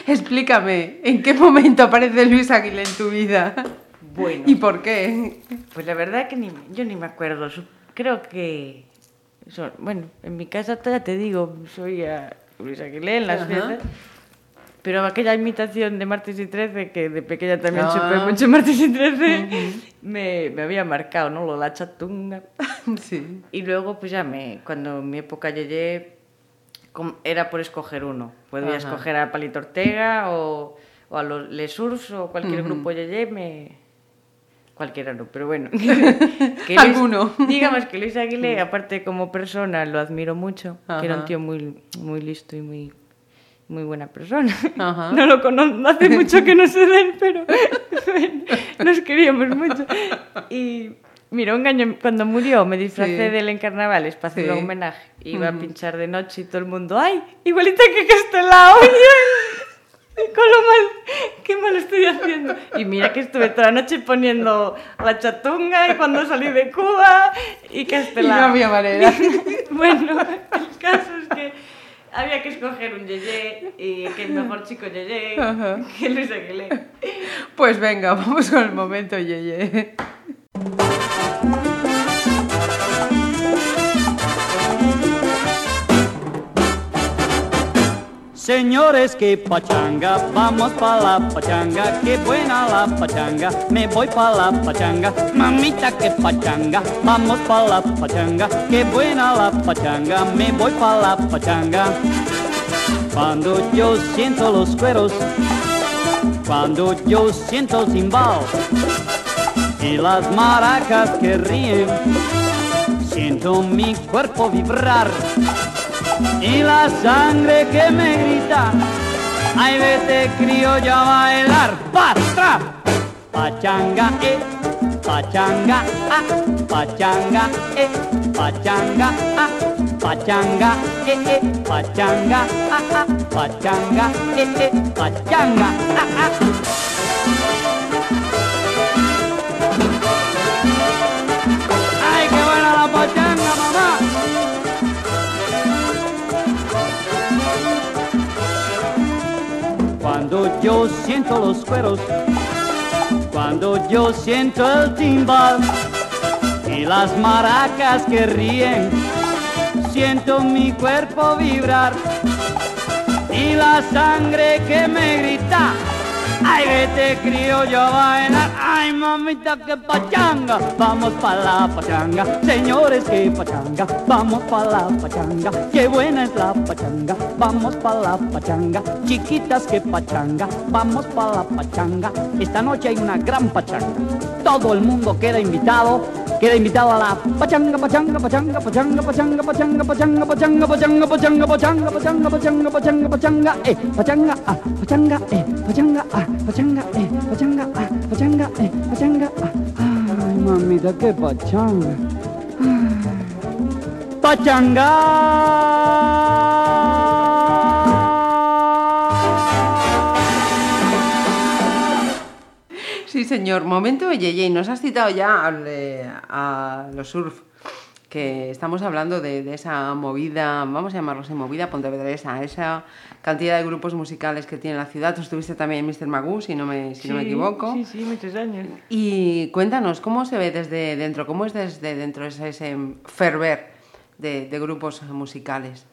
explícame, ¿en qué momento aparece Luis Aguilé en tu vida? Bueno. ¿Y por qué? Pues la verdad que ni, yo ni me acuerdo. Creo que... son- bueno, en mi casa ya te digo, soy a Luis Aguilé en las fiestas. Pero aquella imitación de Martes y 13, que de pequeña también Ah. supe mucho Martes y 13, me, me había marcado, ¿no? Lo la chatunga. Sí. Y luego, pues ya me, cuando mi época llegué, era por escoger uno. Podía Ajá. escoger a Palito Ortega o, o a los Les Urs o cualquier grupo llegué, me... Cualquiera no, pero bueno. que Luis- Alguno. digamos que Luis Aguilé, aparte como persona, lo admiro mucho, que era un tío muy, muy listo y muy, muy buena persona. Ajá. No lo conozco, hace mucho que no sé de él, pero nos queríamos mucho. Y mira, un año cuando murió me disfracé Sí. de él en carnavales para hacerle Sí. un homenaje. Iba a pinchar de noche y todo el mundo, ¡ay! Igualita que Castelao. Y con lo mal, qué mal estoy haciendo. Y mira que estuve toda la noche poniendo la chatunga y cuando salí de Cuba y Castelao. Y no había manera. bueno, el caso es que había que escoger un yeye y que el mejor chico yeye Ajá. que Luis Aguilé. Pues venga, vamos con el momento, Yeye. Señores, que pachanga, vamos pa' la pachanga, qué buena la pachanga, me voy pa' la pachanga, mamita que pachanga, vamos pa' la pachanga, qué buena la pachanga, me voy pa' la pachanga. Cuando yo siento los cueros, cuando yo siento el timbal y las maracas que ríen, siento mi cuerpo vibrar y la sangre que me grita, ay vete criollo a bailar, patra, pachanga, eh, pachanga, ah, pachanga, eh, pachanga, ah, pachanga, eh, eh, pachanga, ah, ah, pachanga, eh, eh, pachanga, ah, ah. Yo siento los cueros, cuando yo siento el timbal y las maracas que ríen, siento mi cuerpo vibrar y la sangre que me grita. Ay, vete criollo a bailar, ay mamita que pachanga, vamos pa' la pachanga, señores que pachanga, vamos pa' la pachanga, qué buena es la pachanga, vamos pa' la pachanga, chiquitas que pachanga, vamos pa' la pachanga, esta noche hay una gran pachanga, todo el mundo queda invitado, queda invitado a la pachanga, pachanga, pachanga, pachanga, pachanga, pachanga, pachanga, pachanga, pachanga, pachanga, pachanga, pachanga, pachanga, pachanga, pachanga, eh, pachanga, ah, pachanga, eh, pachanga, ah, pachanga, eh, pachanga, ah, pachanga, eh, pachanga, ah. Ay, mamita, qué pachanga. Pachanga. Señor. Momento, Yeye. Nos has citado ya al, eh, a los surf. Que estamos hablando de, de esa movida, vamos a llamarlo así, movida pontevedresa, esa cantidad de grupos musicales que tiene la ciudad. Tú estuviste también en Mr. Magoo, si no me, si no me Sí, equivoco. Sí, sí, muchos años. Y cuéntanos, ¿cómo se ve desde dentro? ¿Cómo es desde dentro ese, ese ferver de, de grupos musicales?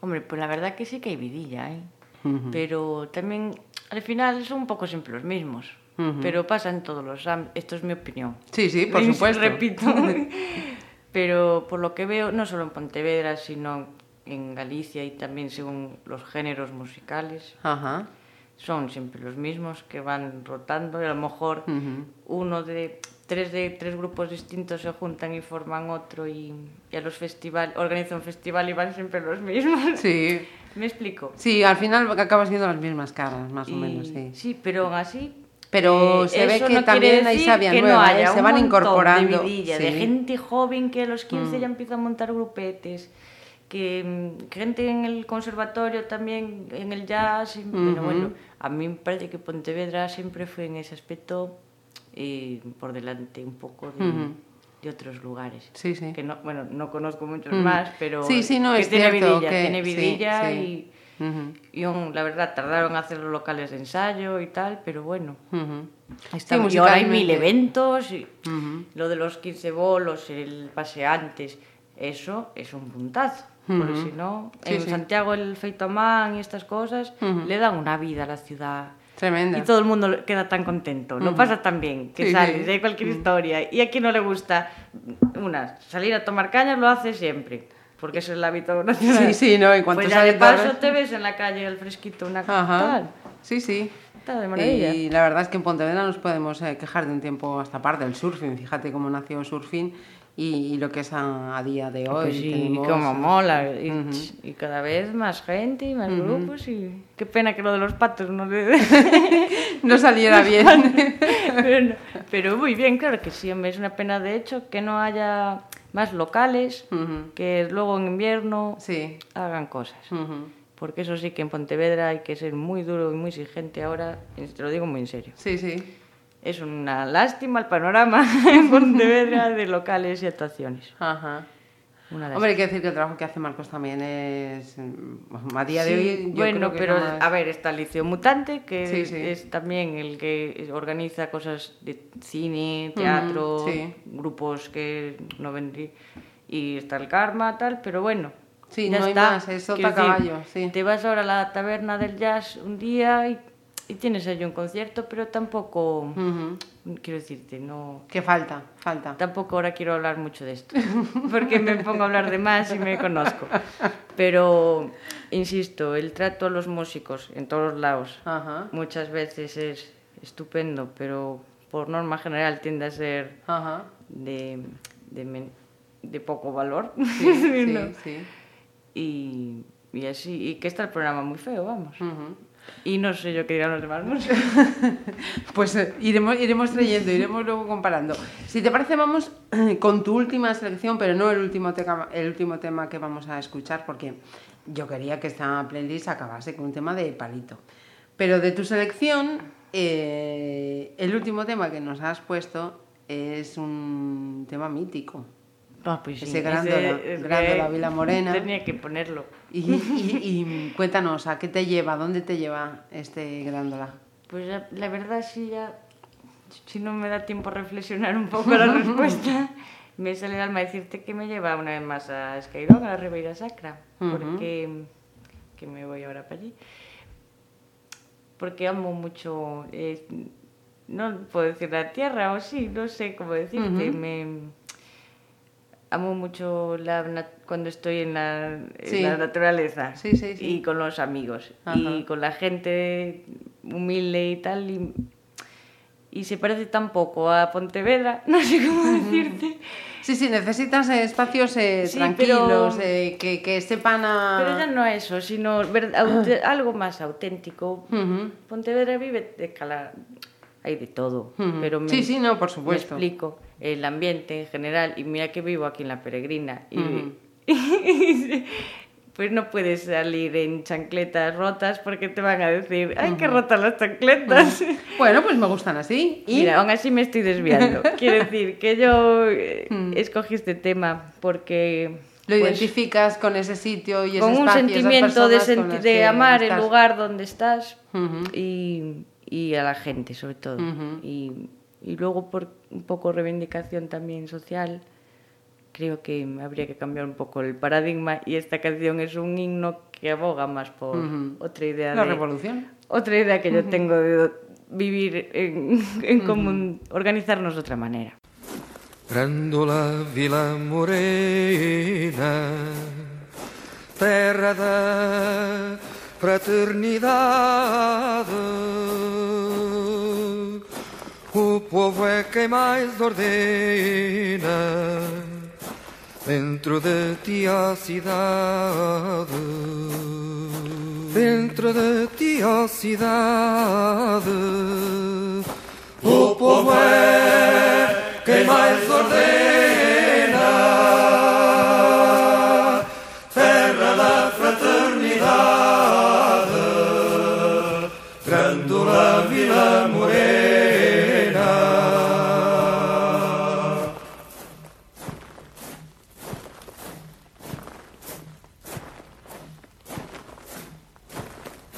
Hombre, pues la verdad que sí que hay vidilla, ¿eh? Ujú. Pero también, al final, son un poco siempre los mismos. Ujú. Pero pasa en todos los ámbitos. Esto es mi opinión. Sí, sí, por Res- supuesto. Repito. Pero por lo que veo, no solo en Pontevedra, sino en Galicia y también según los géneros musicales, Ajá. son siempre los mismos que van rotando y a lo mejor Ujú. uno de tres de tres grupos distintos se juntan y forman otro y, y a los festivales organizan un festival y van siempre los mismos. Sí. ¿Me explico? Sí, al final acabas viendo las mismas caras, más o Y- menos, sí. Sí, pero aún así. Pero eh, se ve que no también hay savia que no nueva, haya ¿eh? se van incorporando. De, vidilla, de sí. Mm. gente joven que a los 15 ya empieza a montar grupetes que mm, gente en el conservatorio también, en el jazz, y- pero bueno, a mí me parece que Pontevedra siempre fue en ese aspecto eh, por delante un poco de, Ujú. de otros lugares. Sí, sí. Que no, bueno, no conozco muchos Ujú. más, pero Sí, sí, no, que es tiene cierto vidilla, que- tiene vidilla sí. Y, y un- la verdad tardaron en hacer los locales de ensayo y tal, pero bueno. Está, Sí, y ahora hay mil eventos, y lo de los 15 bolos, el paseantes, eso es un puntazo. Porque si no, Sí, en sí. Santiago el Feitomán y estas cosas le dan una vida a la ciudad. Tremenda. Y todo el mundo queda tan contento, lo pasa tan bien, que sales, hay cualquier historia. Y a quien no le gusta, una, salir a tomar cañas lo hace siempre, porque es el hábito nacional. Sí, sí, no, en cuanto Pues ya de paso te ves en la calle al fresquito, una tal. Sí, sí. Está de maravilla. Y la verdad es que en Pontevedra nos podemos eh, quejar de un tiempo hasta parte del surfing. Fíjate cómo nació el surfing y, y lo que es a, a día de hoy. Pues sí, Tenemos- como mola. Y, cada vez más gente y más grupos. Y qué pena que lo de los patos no le. No saliera bien. pero, no- pero muy bien, claro que sí. Es una pena, de hecho, que no haya más locales que luego en invierno Sí. hagan cosas. Porque eso sí que en Pontevedra hay que ser muy duro y muy exigente ahora. Te lo digo muy en serio. Sí, sí. Es una lástima el panorama en Pontevedra de locales y actuaciones. Ajá. Una. Hombre, hay que decir que el trabajo que hace Marcos también es. mm, A día de Sí, hoy. Yo bueno, creo que pero jamás- a ver, está el Liceo Mutante, que Sí, sí. es también el que organiza cosas de cine, teatro, grupos que no vendrí y está el Karma, tal, pero bueno. Sí, ya no hay está. más, es decir, caballo, sí. Te vas ahora a la taberna del jazz un día y, y tienes allí un concierto, pero tampoco, Ujú. quiero decirte, no... Que falta, falta. Tampoco ahora quiero hablar mucho de esto, porque me pongo a hablar de más y me conozco. Pero, insisto, el trato a los músicos en todos los lados Ajá. muchas veces es estupendo, pero por norma general tiende a ser Ajá. de, de, men- de poco valor. Sí, sí, ¿no? sí. y, y así, y que está el programa muy feo, vamos. Y no sé yo qué dirán los demás músicos. Pues eh, iremos, iremos trayendo, iremos luego comparando. Si te parece, vamos con tu última selección, pero no el último, tema, el último tema que vamos a escuchar, porque yo quería que esta playlist acabase con un tema de palito. Pero de tu selección, eh, el último tema que nos has puesto es un tema mítico. Pues sí, Ese Grándola, es Grándola que Vila Morena. Tenía que ponerlo. Y, y- y cuéntanos, ¿a qué te lleva? ¿Dónde te lleva este Grándola? Pues la, la verdad sí ya, si no me da tiempo a reflexionar un poco la respuesta, me sale el alma decirte que me lleva una vez más a Skyrock, a la Ribeira Sacra, porque que me voy ahora para allí. Porque amo mucho, eh, no puedo decir la tierra o sí, no sé cómo decirte, me amo mucho la, cuando estoy en la, en Sí. la naturaleza Sí, sí, y con los amigos Ajá. y con la gente humilde y tal y, y se parece tan poco a Pontevedra, no sé cómo decirte, Sí, sí, necesitas espacios eh, tranquilos, pero- eh, que, que sepan a... pero ya no eso, sino algo más auténtico. Ujú, Pontevedra vive de cala, hay de todo, ujú. pero me, Sí, sí, no, por supuesto. me explico el ambiente en general y mira que vivo aquí en la Peregrina y pues no puedes salir en chancletas rotas porque te van a decir, ay, qué rotas las chancletas. Bueno, pues me gustan así. Y Mira, aún así me estoy desviando. Quiero decir que yo eh, escogí este tema porque lo pues, identificas con ese sitio y ese con un espacio, sentimiento de, senti- de amar el lugar donde estás y, y a la gente sobre todo. Y, y luego por un poco reivindicación también social, creo que habría que cambiar un poco el paradigma y esta canción es un himno que aboga más por Ujú. otra idea La de, revolución. otra idea que yo tengo de vivir en, en común, organizarnos de otra manera. Grândola Vila Morena, terra da fraternidade. Povo é quem mais ordena dentro de ti a cidade. Dentro de ti a cidade. O povo é quem mais ordena.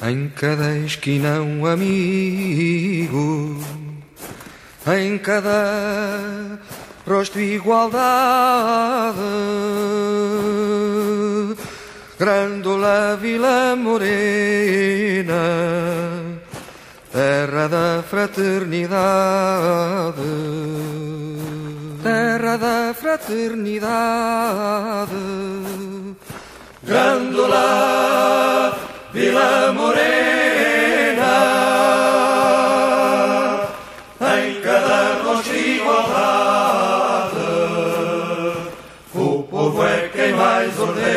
Em cada esquina um amigo, em cada rosto igualdade. Grândola Vila Morena, terra da fraternidade, terra da fraternidade. Grândola Vila Morena, em cada rosto igualdade, o povo é quem mais ordena.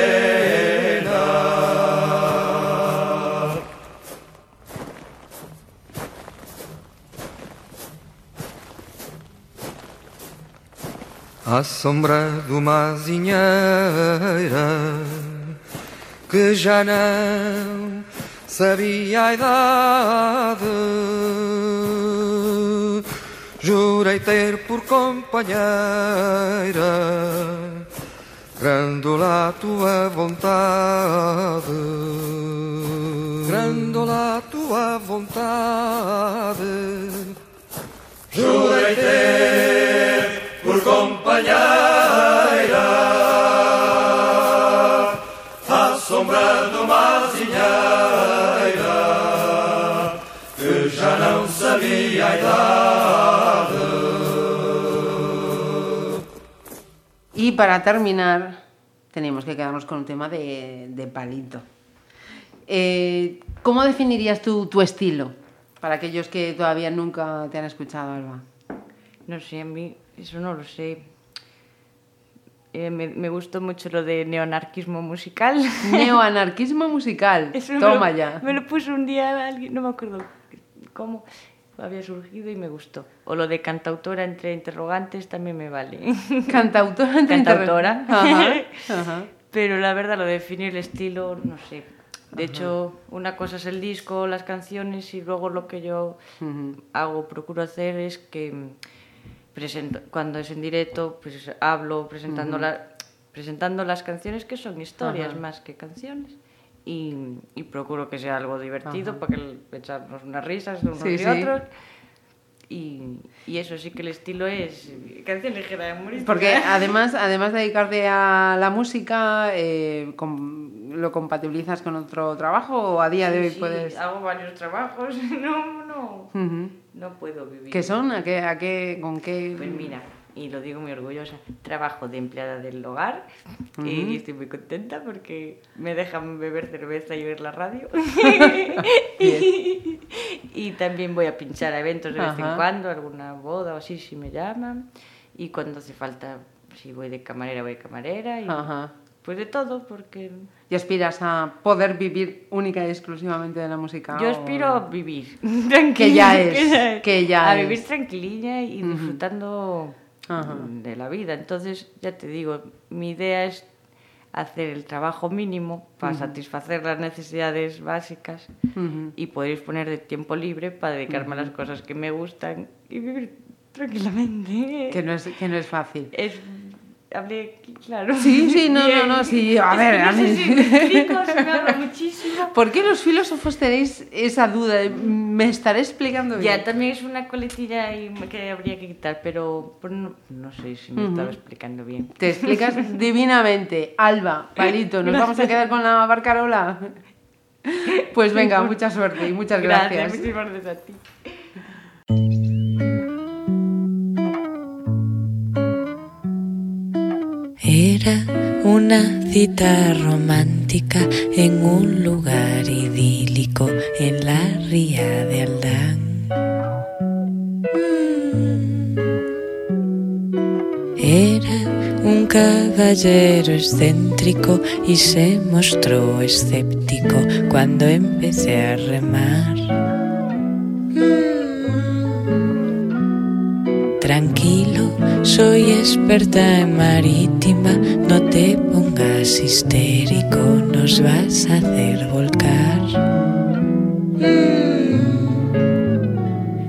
À sombra de uma azinheira que já não sabia a idade. Jurei ter por companheira Grandola a tua vontade. Grandola a tua vontade. Jurei ter por companheira Y para terminar, tenemos que quedarnos con un tema de, de palito. Eh, ¿Cómo definirías tú tu estilo? Para aquellos que todavía nunca te han escuchado, Alba. No sé, a mí eso no lo sé. Eh, me, me gustó mucho lo de neoanarquismo musical. Neoanarquismo musical. Eso me Toma lo- ya. Me lo puso un día alguien, no me acuerdo cómo había surgido y me gustó. O lo de cantautora entre interrogantes también me vale. Cantautora entre Cantautora. interro- Ajá, ajá. Pero la verdad, lo de definir el estilo, no sé. De hecho, una cosa es el disco, las canciones y luego lo que yo hago, procuro hacer es que presento, cuando es en directo, pues hablo presentando, la- presentando las canciones que son historias más que canciones. Y, y procuro que sea algo divertido Ajá. para que echarnos unas risas de unos Sí, y sí. otros. Y, y eso sí que el estilo es canción ligera, humorística. Porque además, además de dedicarte a la música, eh, com- ¿lo compatibilizas con otro trabajo o a día de hoy sí, puedes...? hago varios trabajos, no, no, no puedo vivir. ¿Qué son? ¿A qué, a qué, ¿Con qué...? Pues mira, y lo digo muy orgullosa, trabajo de empleada del hogar Ujú. y estoy muy contenta porque me dejan beber cerveza y oír la radio. y, y también voy a pinchar a eventos de vez en Ajá. cuando, alguna boda o así si me llaman. Y cuando hace falta, si voy de camarera, voy de camarera. Y Ajá. Pues de todo, porque ¿Y aspiras a poder vivir única y exclusivamente de la música? Yo o- aspiro a vivir tranquila. Que ya es, que ya A es. vivir tranquililla y Ujú. disfrutando Ajá. de la vida. Entonces, ya te digo, mi idea es hacer el trabajo mínimo para satisfacer las necesidades básicas y poder disponer de tiempo libre para dedicarme a las cosas que me gustan y vivir tranquilamente. Que no es, que no es fácil. Es... Hablé claro. Sí, sí, no, no, Bien. no, sí, a ver, a ver. si me muchísimo. ¿Por qué los filósofos tenéis esa duda? de, ¿Me estaré explicando bien? Ya, también es una coletilla y que habría que quitar, pero pues, no, no sé si me estaba explicando bien. Te explicas divinamente. Alba, Palito, ¿nos vamos a quedar con la barcarola? Pues venga, mucha suerte y muchas gracias. muchísimas gracias a ti. Era una cita romántica en un lugar idílico en la ría de Aldán. Era un caballero excéntrico y se mostró escéptico cuando empecé a remar. Tranquilo, soy experta en marítima, no te pongas histérico, nos vas a hacer volcar.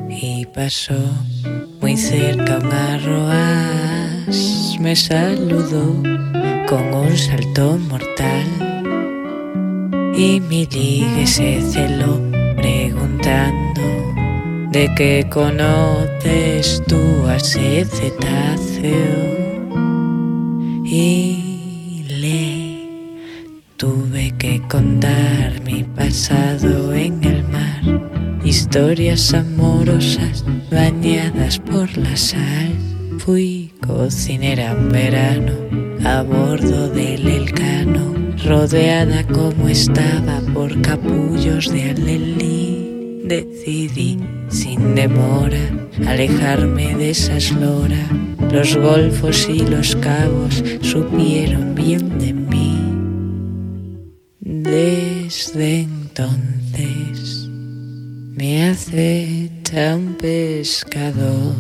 Y pasó muy cerca un arroaz, me saludó con un salto mortal. y mi ligue se celó preguntando de qué conoces tú a ese cetáceo y le tuve que contar mi pasado en el mar, historias amorosas bañadas por la sal. Fui cocinera en verano a bordo del Elcano, rodeada como estaba por capullos de alelí. Decidí sin demora alejarme de esa eslora. Los golfos y los cabos supieron bien de mí. Desde entonces me acecha un pescador.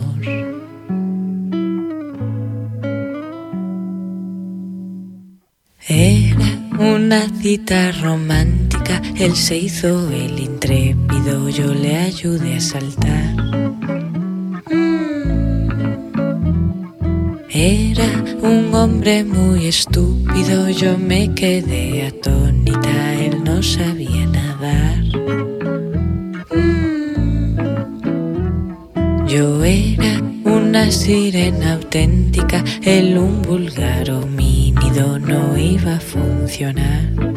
Era una cita romántica, él se hizo el intrépido, yo le ayudé a saltar. Era un hombre muy estúpido, yo me quedé atónita, él no sabía nadar. Yo era una sirena auténtica, él un vulgar homínido no iba a funcionar.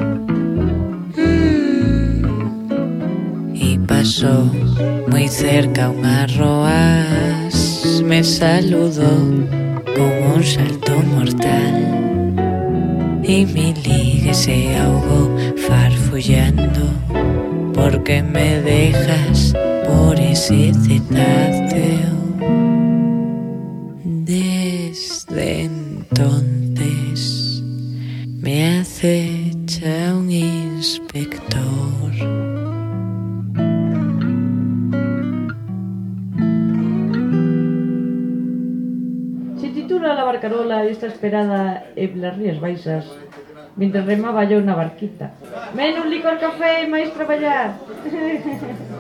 Pasó muy cerca un arroaz, me saludó con un salto mortal. Y mi ligue se ahogó farfullando, porque me dejas por ese. rías baixas Mientras remaba yo na barquita. Menos licor café e máis traballar.